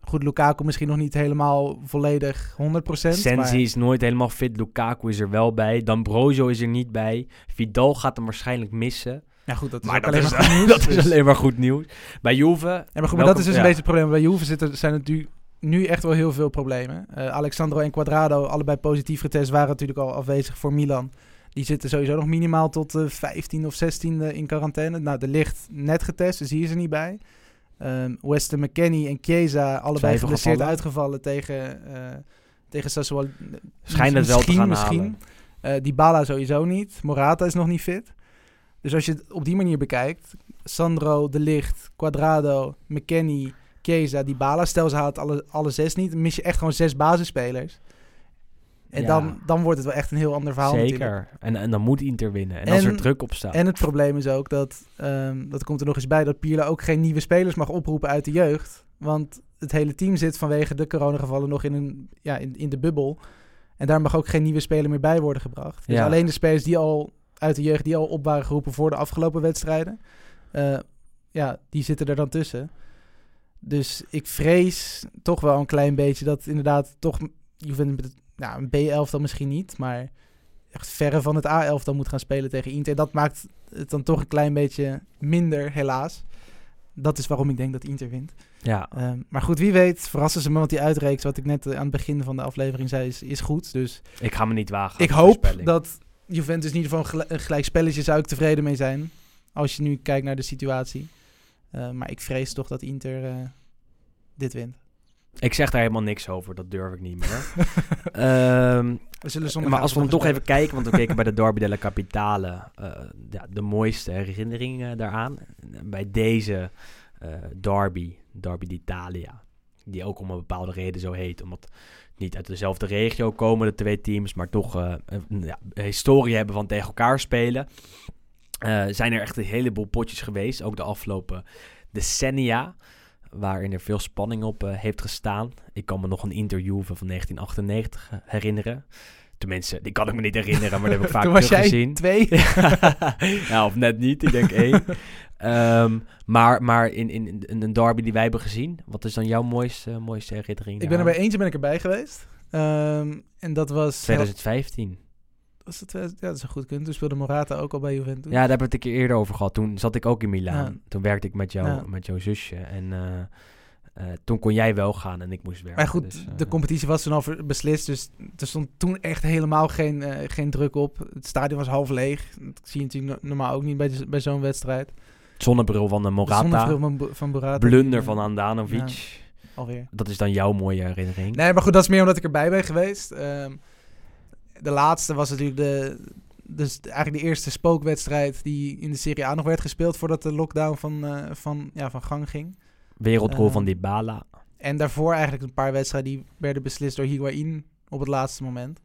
Goed, Lukaku misschien nog niet helemaal volledig 100%. Sensi maar, is nooit helemaal fit. Lukaku is er wel bij. D'Ambrosio is er niet bij. Vidal gaat hem waarschijnlijk missen. Ja, goed, dat is Maar dat alleen is, maar goed nieuws. [LAUGHS] dat is alleen maar goed nieuws. Bij Juve... Ja, maar goed, maar dat is dus ja. een beetje het probleem. Bij Juve zitten, zijn natuurlijk nu echt wel heel veel problemen. Eh, Alexandro en Quadrado, allebei positief getest, waren natuurlijk al afwezig voor Milan. Die zitten sowieso nog minimaal tot de 15 of 16e in quarantaine. Nou, de licht net getest, dus hier is er niet bij. Ehm Weston McKennie en Chiesa, allebei geblesseerd gevallen. uitgevallen tegen, eh tegen Sassuolo. Schijnt het wel te gaan misschien. halen. Eh Dybala sowieso niet. Morata is nog niet fit. Dus als je het op die manier bekijkt, Sandro, De Ligt, Quadrado, McKennie, Chiesa, Dybala, stel ze haalt alle, alle zes niet, dan mis je echt gewoon zes basisspelers. En Ja. dan, dan wordt het wel echt een heel ander verhaal natuurlijk. Zeker. En, en dan moet Inter winnen. En, als er druk op staat. En het probleem is ook dat, ehm, dat komt er nog eens bij, dat Pirlo ook geen nieuwe spelers mag oproepen uit de jeugd. Want het hele team zit vanwege de coronagevallen nog in, een, ja, in, in de bubbel. En daar mag ook geen nieuwe speler meer bij worden gebracht. Dus Ja. alleen de spelers die al uit de jeugd, die al op waren geroepen voor de afgelopen wedstrijden, eh, ja, die zitten er dan tussen. Dus ik vrees toch wel een klein beetje dat inderdaad toch Juventus met nou, een B11 dan misschien niet, maar echt verre van het A11 dan moet gaan spelen tegen Inter. Dat maakt het dan toch een klein beetje minder, helaas. Dat is waarom ik denk dat Inter wint. ja. Ehm, maar goed, wie weet verrassen ze me, want die uitreeks, wat ik net eh, aan het begin van de aflevering zei, is, is goed. Dus Ik ga me niet wagen. ik hoop dat Juventus in ieder geval een, gel- een gelijk spelletje zou ik tevreden mee zijn. Als je nu kijkt naar de situatie. Eh, maar ik vrees toch dat Inter eh, dit wint. Ik zeg daar helemaal niks over. Dat durf ik niet meer. [LAUGHS] Ehm, We zullen maar als we dan toch even kijken, want we keken bij de Derby della Capitale eh, ja, de mooiste herinneringen daaraan. Bij deze derby, Derby d'Italia, die ook om een bepaalde reden zo heet, omdat niet uit dezelfde regio komen de twee teams, maar toch eh, een ja, historie hebben van tegen elkaar spelen. Eh, zijn er echt een heleboel potjes geweest, ook de afgelopen decennia, waarin er veel spanning op eh, heeft gestaan. Ik kan me nog een interview van 1998 herinneren. Tenminste, die kan ik me niet herinneren, maar dat heb ik [LAUGHS] vaak Toen was jij teruggezien. twee. ja, [LAUGHS] of net niet, ik denk één. [LAUGHS] Ehm, maar maar in, in, in een derby die wij hebben gezien, wat is dan jouw mooiste, mooiste herinnering? Ik ben er bij eentje ben ik erbij geweest. Ehm, en dat was... 2015. Was het, 2000 ja, dat is een goed kunt. Toen speelde Morata ook al bij Juventus. Ja, daar hebben we het een keer eerder over gehad. Toen zat ik ook in Milaan. Ja. Toen werkte ik met, jou, Ja. met jouw zusje. En eh, eh, toen kon jij wel gaan en ik moest werken. Maar goed, dus, eh, de competitie was toen al beslist. Dus er stond toen echt helemaal geen, eh, geen druk op. Het stadion was half leeg. Dat zie je natuurlijk no- normaal ook niet bij, de- bij zo'n wedstrijd. Zonnebril van de De Morata. zonnebril van, van Morata. Blunder van eh, Andanovic. ja. Alweer. Dat is dan jouw mooie herinnering. Nee, maar goed, dat is meer omdat ik erbij ben geweest. Ehm, de laatste was natuurlijk de, dus eigenlijk de eerste spookwedstrijd die in de Serie A nog werd gespeeld voordat de lockdown van, eh, van, ja, van gang ging. Wereldgoal van Dybala. En daarvoor eigenlijk een paar wedstrijden die werden beslist door Higuain op het laatste moment.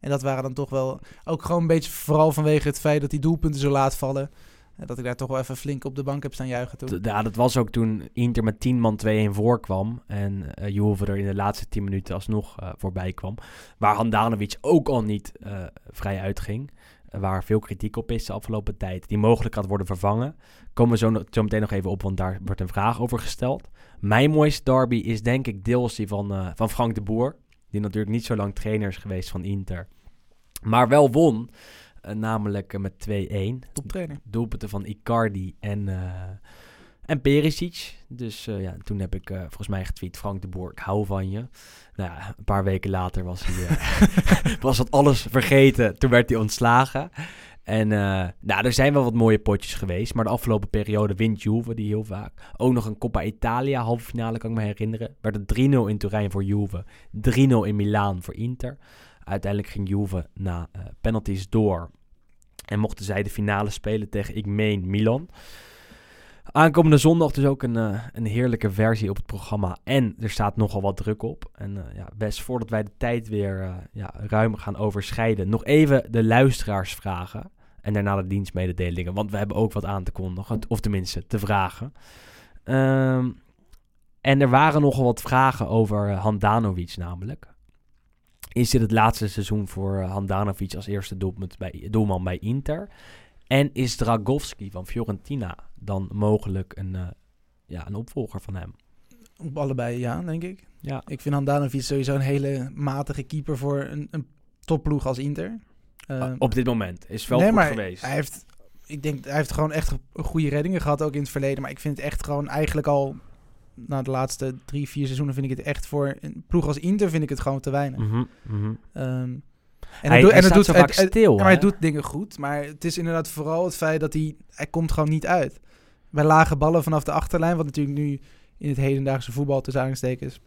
En dat waren dan toch wel ook gewoon een beetje vooral vanwege het feit dat die doelpunten zo laat vallen. eh, Dat ik daar toch wel even flink op de bank heb staan juichen toen. Ja, dat was ook toen Inter met 10 man 2-1 voorkwam. En eh Juve er in de laatste 10 minuten alsnog eh, voorbij kwam. Waar Handanovic ook al niet vrij uitging. Waar veel kritiek op is de afgelopen tijd. Die mogelijk had worden vervangen. Komen we zo, meteen nog even op, want daar wordt een vraag over gesteld. Mijn mooiste derby is denk ik deels die van, eh, van Frank de Boer. Die natuurlijk niet zo lang trainer is geweest van Inter. Maar wel won. eh, namelijk eh, met 2-1 Toptrainer. doelpunten van Icardi en, en Perisic. Dus eh, ja, toen heb ik eh, volgens mij getweet, Frank de Boer, ik hou van je. Nou ja, een paar weken later was hij eh, [LAUGHS] was dat alles vergeten. Toen werd hij ontslagen. En nou, er zijn wel wat mooie potjes geweest. Maar de afgelopen periode wint Juve die heel vaak. Ook nog een Coppa Italia halve finale kan ik me herinneren. Werd het 3-0 in Turijn voor Juve. 3-0 in Milaan voor Inter. Uiteindelijk ging Juve na penalties door. En mochten zij de finale spelen tegen, ik meen, Milan. Aankomende zondag dus ook een, eh, een heerlijke versie op het programma. En er staat nogal wat druk op. En eh, ja, best voordat wij de tijd weer eh, ja, ruim gaan overschrijden. Nog even de luisteraars vragen. En daarna de dienstmededelingen. Want we hebben ook wat aan te kondigen. Of tenminste, te vragen. Ehm, en er waren nogal wat vragen over Handanovic namelijk. Is dit het laatste seizoen voor Handanovic als eerste doelpunt bij, doelman bij Inter? En is Dragowski van Fiorentina dan mogelijk een, eh, ja, een opvolger van hem? Op allebei ja, denk ik. Ja, Ik vind Handanovic sowieso een hele matige keeper voor een, een topploeg als Inter. Ehm, op dit moment is wel nee, goed maar geweest. Hij heeft, ik denk, hij heeft gewoon echt goede reddingen gehad, ook in het verleden. Maar ik vind het echt gewoon eigenlijk al, na de laatste drie, vier seizoenen, vind ik het echt voor een ploeg als Inter vind ik het gewoon te weinig. Mhm, mhm. Ehm, en hij, doet- zo het- vaak het- stil. maar hij doet dingen goed, maar het is inderdaad vooral het feit dat hij, hij komt gewoon niet uit. bij lage ballen vanaf de achterlijn, wat natuurlijk nu in het hedendaagse voetbal tussen aanstekens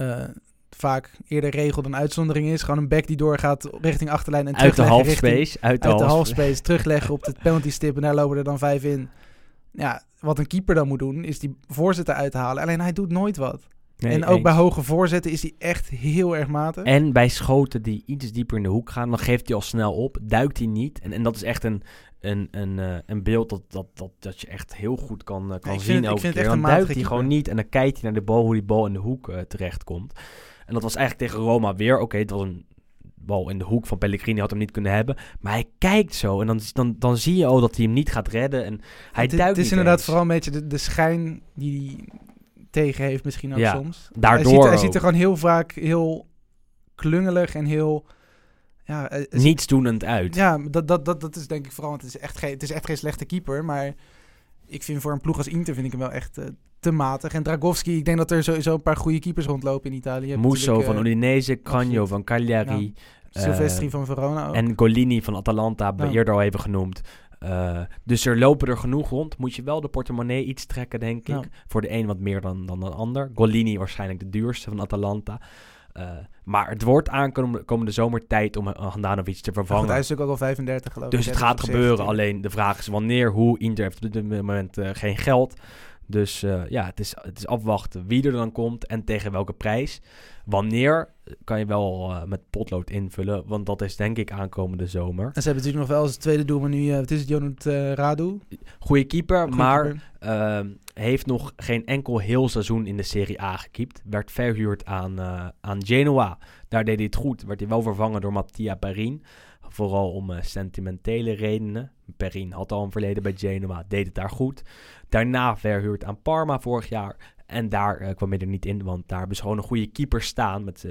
uh, vaak eerder regel dan uitzondering is. Gewoon een back die doorgaat richting achterlijn en Uit de terugleggen halfspace. Uit de, uit de halfspace. terugleggen op de penalty stip en daar lopen er dan vijf in. Ja, wat een keeper dan moet doen, is die voorzetten uithalen. Alleen hij doet nooit wat. Nee, en ook eens. bij hoge voorzetten is hij echt heel erg matig. En bij schoten die iets dieper in de hoek gaan, dan geeft hij al snel op. Duikt hij niet. En, en dat is echt een, een, een, eh, een beeld dat, dat, dat, dat je echt heel goed kan, eh, kan vind zien. het- keer. echt Dan duikt hij gewoon niet. En dan kijkt hij naar de bal, hoe die bal in de hoek eh, terecht komt. En dat was eigenlijk tegen Roma weer. Oké, het was een bal in de hoek van Pellegrini. Had hem niet kunnen hebben. Maar hij kijkt zo. En dan, dan, dan zie je al dat hij hem niet gaat redden. En hij het, duikt het is inderdaad eens. vooral een beetje de, de schijn die tegen heeft misschien ook Ja, soms. daardoor hij ziet, hij ziet er gewoon heel vaak heel klungelig en heel... Ja, hij- hij ziet- niets doenend uit. Ja, dat, dat, dat, dat is denk ik vooral, want het is, echt geen, het is echt geen slechte keeper. Maar ik vind voor een ploeg als Inter vind ik hem wel echt eh, te matig. En Dragowski, ik denk dat er sowieso een paar goede keepers rondlopen in Italië. Musso van eh, Udinese, Cagno van Cagliari. Silvestri eh, van Verona ook. En Golini van Atalanta hebben we eerder al even genoemd. Eh, dus er lopen er genoeg rond. Moet je wel de portemonnee iets trekken, denk ik. Ja. Voor de een wat meer dan, dan de ander. Golini waarschijnlijk de duurste van Atalanta. Eh, maar het wordt aankomende komende zomer tijd om uh, Handanovic te vervangen. goed, hij is natuurlijk ook al 35 geloof ik. dus het hè, gaat gebeuren. Alleen de vraag is wanneer, hoe. Inter heeft op dit moment eh, geen geld. Dus eh, ja, het is, het is afwachten wie er dan komt en tegen welke prijs. Wanneer eh, kan je wel eh, met potlood invullen, want dat is denk ik aankomende zomer. En ze hebben natuurlijk nog wel als tweede doelman nu, eh, het is het, Jonut eh, Radu. Goeie keeper, Goeie maar keeper. ehm, heeft nog geen enkel heel seizoen in de Serie A gekiept. Werd verhuurd aan, aan Genoa. Daar deed hij het goed. Werd hij wel vervangen door Mattia Perin. Vooral om sentimentele redenen. Perin had al een verleden bij Genoa, deed het daar goed. Daarna verhuurd aan Parma vorig jaar. En daar eh, kwam hij er niet in, want daar hebben ze gewoon een goede keeper staan met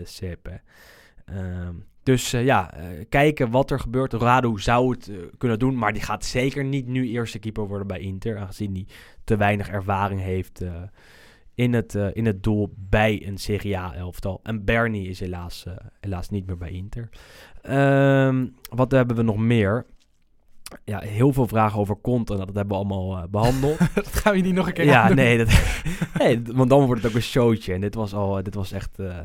uh, dus eh, ja, eh, kijken wat er gebeurt. Radu zou het kunnen doen, maar die gaat zeker niet nu eerste keeper worden bij Inter. Aangezien hij te weinig ervaring heeft in, het, in het doel bij een Serie A elftal. En Bernie is helaas, helaas niet meer bij Inter. Ehm, wat hebben we nog meer? Ja, heel veel vragen over content. Dat hebben we allemaal eh, behandeld. [LAUGHS] dat gaan we niet nog een keer ja, nee, dat, [LAUGHS] nee, want dan wordt het ook een showtje. En dit was, al, dit was echt, eh,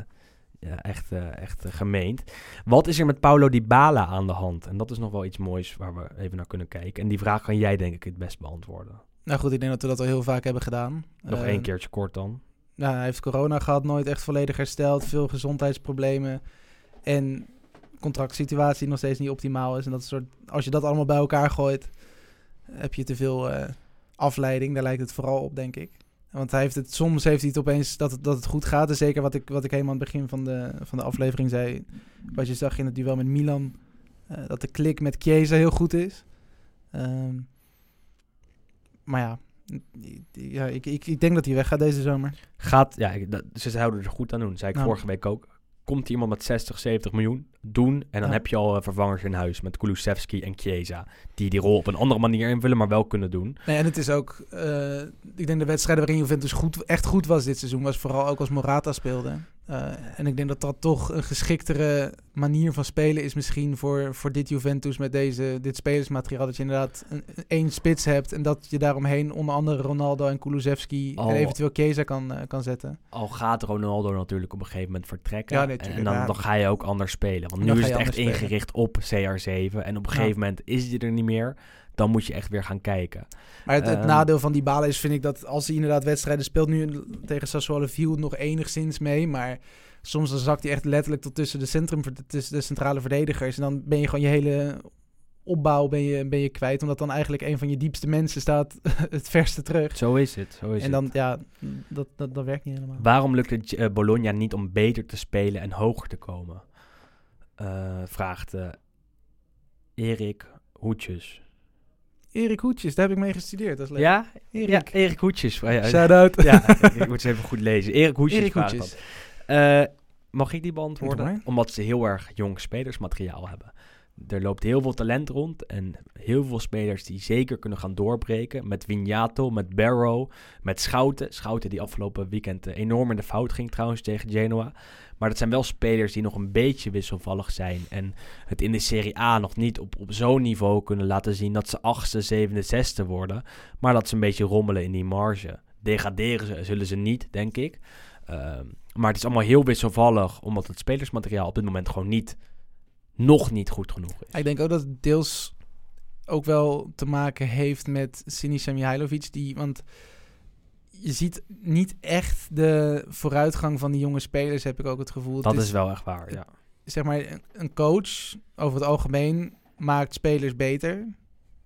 ja, echt, eh, echt eh, gemeend. Wat is er met Paulo Dybala aan de hand? En dat is nog wel iets moois waar we even naar kunnen kijken. En die vraag kan jij denk ik het best beantwoorden. Nou goed, ik denk dat we dat al heel vaak hebben gedaan. Nog Eh, één keertje kort dan. Nou, hij heeft corona gehad, nooit echt volledig hersteld. Veel gezondheidsproblemen. En contractsituatie nog steeds niet optimaal is. En dat soort, als je dat allemaal bij elkaar gooit, heb je te veel eh, afleiding. Daar lijkt het vooral op, denk ik. Want hij heeft het, soms heeft hij het opeens dat het, dat het goed gaat. En zeker wat ik, wat ik helemaal aan het begin van de, van de aflevering zei. Wat je zag in het duel met Milan. eh, dat de klik met Chiesa heel goed is. Ehm, maar ja, ja ik, ik, ik denk dat hij weggaat deze zomer. Gaat, ja, dat, ze zouden er goed aan doen. Zei ik Nou. vorige week ook. Komt iemand met 60, 70 miljoen doen. En dan Ja. heb je al eh, vervangers in huis met Kulusevski en Chiesa. Die die rol op een andere manier invullen, maar wel kunnen doen. Nee, en het is ook, eh, ik denk de wedstrijden waarin Juventus goed, echt goed was dit seizoen, was vooral ook als Morata speelde. Eh, en ik denk dat dat toch een geschiktere manier van spelen is misschien voor, voor dit Juventus met deze, dit spelersmateriaal. Dat je inderdaad een, een- één spits hebt en dat je daaromheen onder andere Ronaldo en Kulusevski Oh. en eventueel Keza kan, eh, kan zetten. Al gaat Ronaldo natuurlijk op een gegeven moment vertrekken. Ja, nee, tuurlijk, en dan, ja. dan ga je ook anders spelen. Want nu is het echt spelen. ingericht op CR7. En op een gegeven moment is hij er niet meer. Dan moet je echt weer gaan kijken. Maar het, het Ehm. nadeel van die balen is, vind ik, dat als hij inderdaad wedstrijden speelt, nu tegen Sassuolo viel nog enigszins mee, maar soms dan zakt hij echt letterlijk tot tussen de, centrum, tussen de centrale verdedigers. En dan ben je gewoon je hele opbouw ben je, ben je kwijt, omdat dan eigenlijk een van je diepste mensen staat [LAUGHS] het verste terug. Zo is het. Zo is en dan, het. ja, dat, dat, dat werkt niet helemaal. Waarom lukt het eh, Bologna niet om beter te spelen en hoger te komen? Eh, vraagt eh, Erik Hoetjes. Erik Hoetjes, daar heb ik mee gestudeerd, dat is leuk. Ja? Erik. Ja, Erik Hoetjes. Oh Shout-out. Ja, ik moet ze even goed lezen. Erik Hoetjes Erik Hoetjes. Eh, mag ik die beantwoorden? Omdat ze heel erg jong spelersmateriaal hebben. er loopt heel veel talent rond en heel veel spelers die zeker kunnen gaan doorbreken. Met Vignato, met Barrow, met Schouten. Schouten die afgelopen weekend eh, enorm in de fout ging trouwens tegen Genoa. Maar dat zijn wel spelers die nog een beetje wisselvallig zijn. En het in de Serie A nog niet op, op zo'n niveau kunnen laten zien dat ze achtste, zevende, zesde worden. Maar dat ze een beetje rommelen in die marge. Degraderen ze, zullen ze niet, denk ik. Ehm, maar het is allemaal heel wisselvallig, omdat het spelersmateriaal op dit moment gewoon niet, nog niet goed genoeg is. Ik denk ook dat het deels ook wel te maken heeft met Sinisa Mihailovic. Die, want je ziet niet echt de vooruitgang van die jonge spelers, heb ik ook het gevoel. Dat Het is wel echt waar, ja. zeg maar, een- coach over het algemeen maakt spelers beter.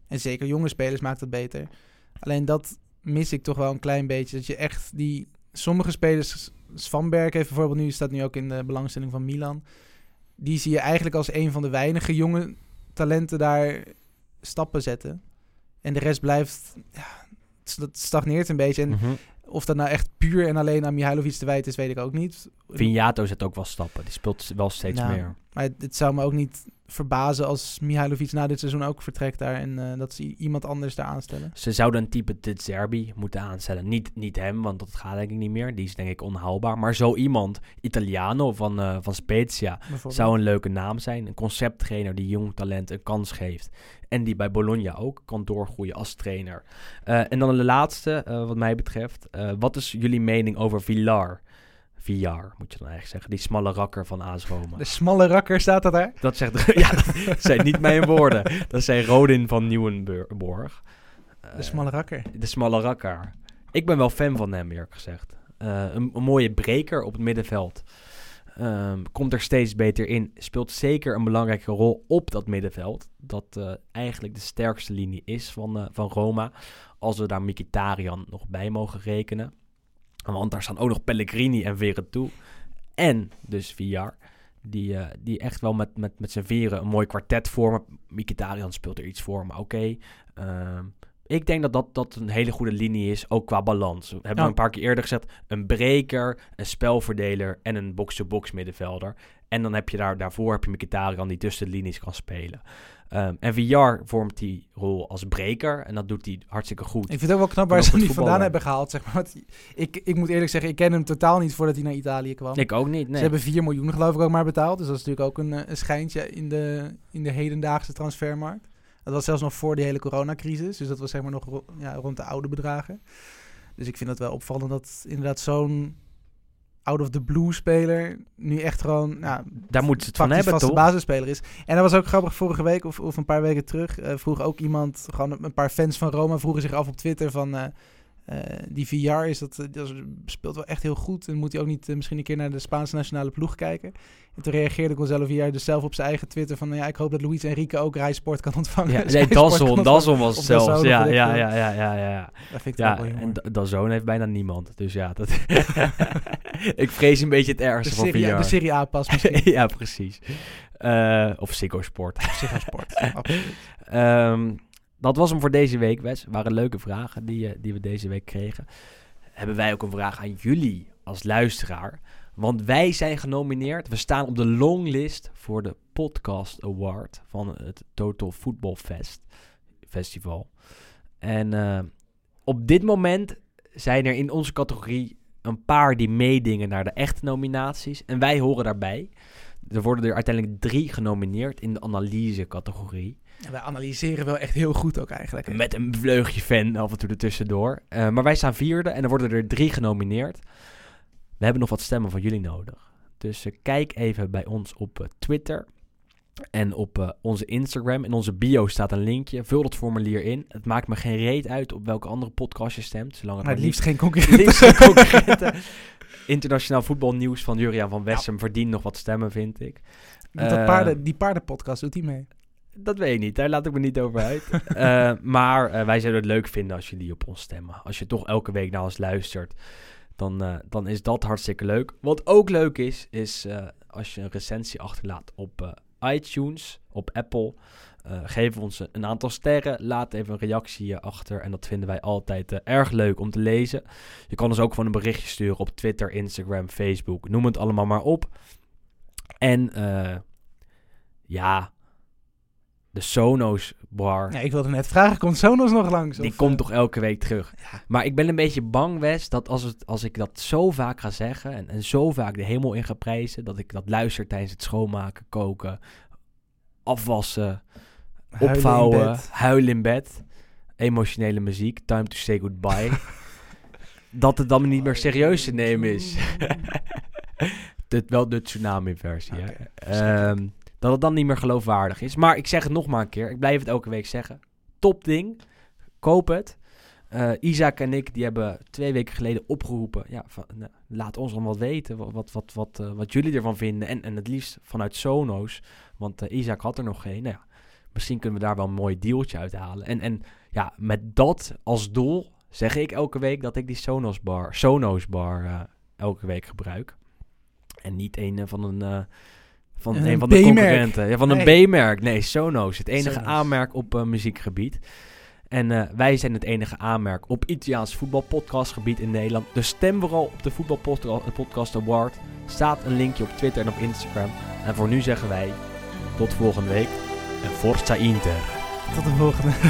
En zeker jonge spelers maakt het beter. Alleen dat mis ik toch wel een klein beetje. Dat je echt die... Sommige spelers, Svanberg heeft bijvoorbeeld nu, staat nu ook in de belangstelling van Milan. Die zie je eigenlijk als een van de weinige jonge talenten daar stappen zetten. En de rest blijft... Ja, dat stagneert een beetje. En Mhm. of dat nou echt puur en alleen aan Mihailovic te wijten is, weet ik ook niet. Vignato zet ook wel stappen. Die speelt wel steeds Nou, meer. Maar het, het zou me ook niet verbazen als Mihailovic na dit seizoen ook vertrekt daar en eh, dat ze iemand anders daar aanstellen. Ze zouden een type De Zerbi moeten aanstellen. Niet, niet hem, want dat gaat denk ik niet meer. Die is denk ik onhaalbaar. Maar zo iemand, Italiano van, eh, van Spezia, zou een leuke naam zijn. Een concepttrainer die jong talent een kans geeft. En die bij Bologna ook kan doorgroeien als trainer. Eh, en dan de laatste, wat mij betreft. Wat is jullie mening over Villar? Villar, moet je dan eigenlijk zeggen. Die smalle rakker van AS Roma. De smalle rakker staat dat daar. Dat zegt... [LAUGHS] ja, dat zijn niet mijn woorden. Dat zijn Rodin van Nieuwenborg. De smalle rakker. De smalle rakker. Ik ben wel fan van hem, eerlijk gezegd. Eh, een, een mooie breker op het middenveld. Ehm, komt er steeds beter in. Speelt zeker een belangrijke rol op dat middenveld. Dat eh, eigenlijk de sterkste linie is van, eh, van Roma. Als we daar Mkhitaryan nog bij mogen rekenen. Want daar staan ook nog Pellegrini en Veretout. En dus Villar. Die, eh, die echt wel met, met, met zijn vieren een mooi kwartet vormen. Mkhitaryan speelt er iets voor, maar oké. Ehm, ik denk dat, dat dat een hele goede linie is, ook qua balans. We hebben Ja. een paar keer eerder gezegd, een breker, een spelverdeler en een box-to-box middenvelder. En dan heb je daar, daarvoor heb je Mkhitaryan die tussen de linies kan spelen. Ehm, en VR vormt die rol als breker en dat doet hij hartstikke goed. Ik vind het ook wel knap waar ze hem niet vandaan hebben gehaald. Zeg maar. Want ik, ik moet eerlijk zeggen, ik ken hem totaal niet voordat hij naar Italië kwam. Ik ook niet, nee. Ze hebben 4 miljoen geloof ik ook maar betaald. Dus dat is natuurlijk ook een, eh, een schijntje in de, in de hedendaagse transfermarkt. Dat was zelfs nog voor die hele coronacrisis. Dus dat was zeg maar nog ja, rond de oude bedragen. Dus ik vind het wel opvallend dat inderdaad zo'n out of the blue speler nu echt gewoon nou, Daar moeten ze het van hebben, vaste toch? basisspeler is. En dat was ook grappig vorige week of, of een paar weken terug. eh, vroeg ook iemand, gewoon een paar fans van Roma vroegen zich af op Twitter van... eh, die VR is dat, eh, dat speelt wel echt heel goed. En moet hij ook niet eh, misschien een keer naar de Spaanse nationale ploeg kijken? En toen reageerde Gonzalo VR dus zelf op zijn eigen Twitter van... nou ja, ik hoop dat Luis Enrique ook Rijsport [LAUGHS] kan ontvangen. Ja, nee, Dazon. Dazon was het zelfs. Ja, ja, ja, ja, ja, ja. Dat vind ik Ja, wel en Dazon heeft bijna niemand. Dus ja, dat [LAUGHS] [LAUGHS] ik vrees een beetje het De ergste van A- VR. de Serie A pas misschien. ja, precies. Of Ziggo Sport. Ziggo Sport, absoluut. Ehm, dat was hem voor deze week, Wes. waren leuke vragen die, eh, die we deze week kregen. Hebben wij ook een vraag aan jullie als luisteraar. Want wij zijn genomineerd. We staan op de longlist voor de Podcast Award van het Total Football Fest Festival. En eh, op dit moment zijn er in onze categorie een paar die meedingen naar de echte nominaties. En wij horen daarbij. Er worden er uiteindelijk drie genomineerd in de analyse-categorie. En wij analyseren wel echt heel goed ook eigenlijk. Met een vleugje fan af en toe ertussendoor. Eh maar wij staan vierde en er worden er drie genomineerd. We hebben nog wat stemmen van jullie nodig. Dus eh, kijk even bij ons op eh, Twitter en op onze Instagram. In onze bio staat een linkje. Vul dat formulier in. Het maakt me geen reet uit op welke andere podcast je stemt. Zolang het maar liefst geen concurrenten. liefst geen concurrenten. [LAUGHS] Internationaal voetbalnieuws van Juriaan van Wessem verdient nog wat stemmen, vind ik. Dat paarden, die paardenpodcast doet hij mee. Dat weet ik niet, daar laat ik me niet over uit. [LAUGHS] Eh, maar eh, wij zouden het leuk vinden als jullie op ons stemmen. Als je toch elke week naar ons luistert, dan, eh, dan is dat hartstikke leuk. Wat ook leuk is, is als je een recensie achterlaat op iTunes, op Apple. Geef ons een aantal sterren, laat even een reactie achter. En dat vinden wij altijd erg leuk om te lezen. Je kan ons ook gewoon een berichtje sturen op Twitter, Instagram, Facebook. Noem het allemaal maar op. En ja, de Sonos bar. Ja, ik wilde net vragen, komt Sonos nog langs? Die Of, komt eh, toch elke week terug. Ja. Maar ik ben een beetje bang, Wes, dat als, het, als ik dat zo vaak ga zeggen... En, en zo vaak de hemel in ga prijzen... dat ik dat luister tijdens het schoonmaken, koken, afwassen, huilen opvouwen, huilen in bed... emotionele muziek, time to say goodbye... [LAUGHS] dat het dan niet meer serieus te nemen is. [LAUGHS] Dit wel de tsunami-versie, dat het dan niet meer geloofwaardig is. Maar ik zeg het nog maar een keer. Ik blijf het elke week zeggen. Top ding. Koop het. Eh, Isaac en ik die hebben twee weken geleden opgeroepen. Ja, van, nou, laat ons dan wat weten. Wat, wat, wat, wat, eh, wat jullie ervan vinden. En, en het liefst vanuit Sonos. Want eh, Isaac had er nog geen. Nou ja, misschien kunnen we daar wel een mooi dealtje uit halen. En, en ja, met dat als doel zeg ik elke week dat ik die Sonos bar, Sonos bar elke week gebruik. En niet een van een. Eh, van Een een van de concurrenten. Ja, van een Nee. B-merk. Nee, Sonos. Het enige aanmerk op eh, muziekgebied. En eh, wij zijn het enige aanmerk op Italiaans voetbalpodcastgebied in Nederland. Dus stem vooral op de Voetbalpodcast Award. Staat een linkje op Twitter en op Instagram. En voor nu zeggen wij tot volgende week. En Forza Inter. Tot de volgende. [LAUGHS]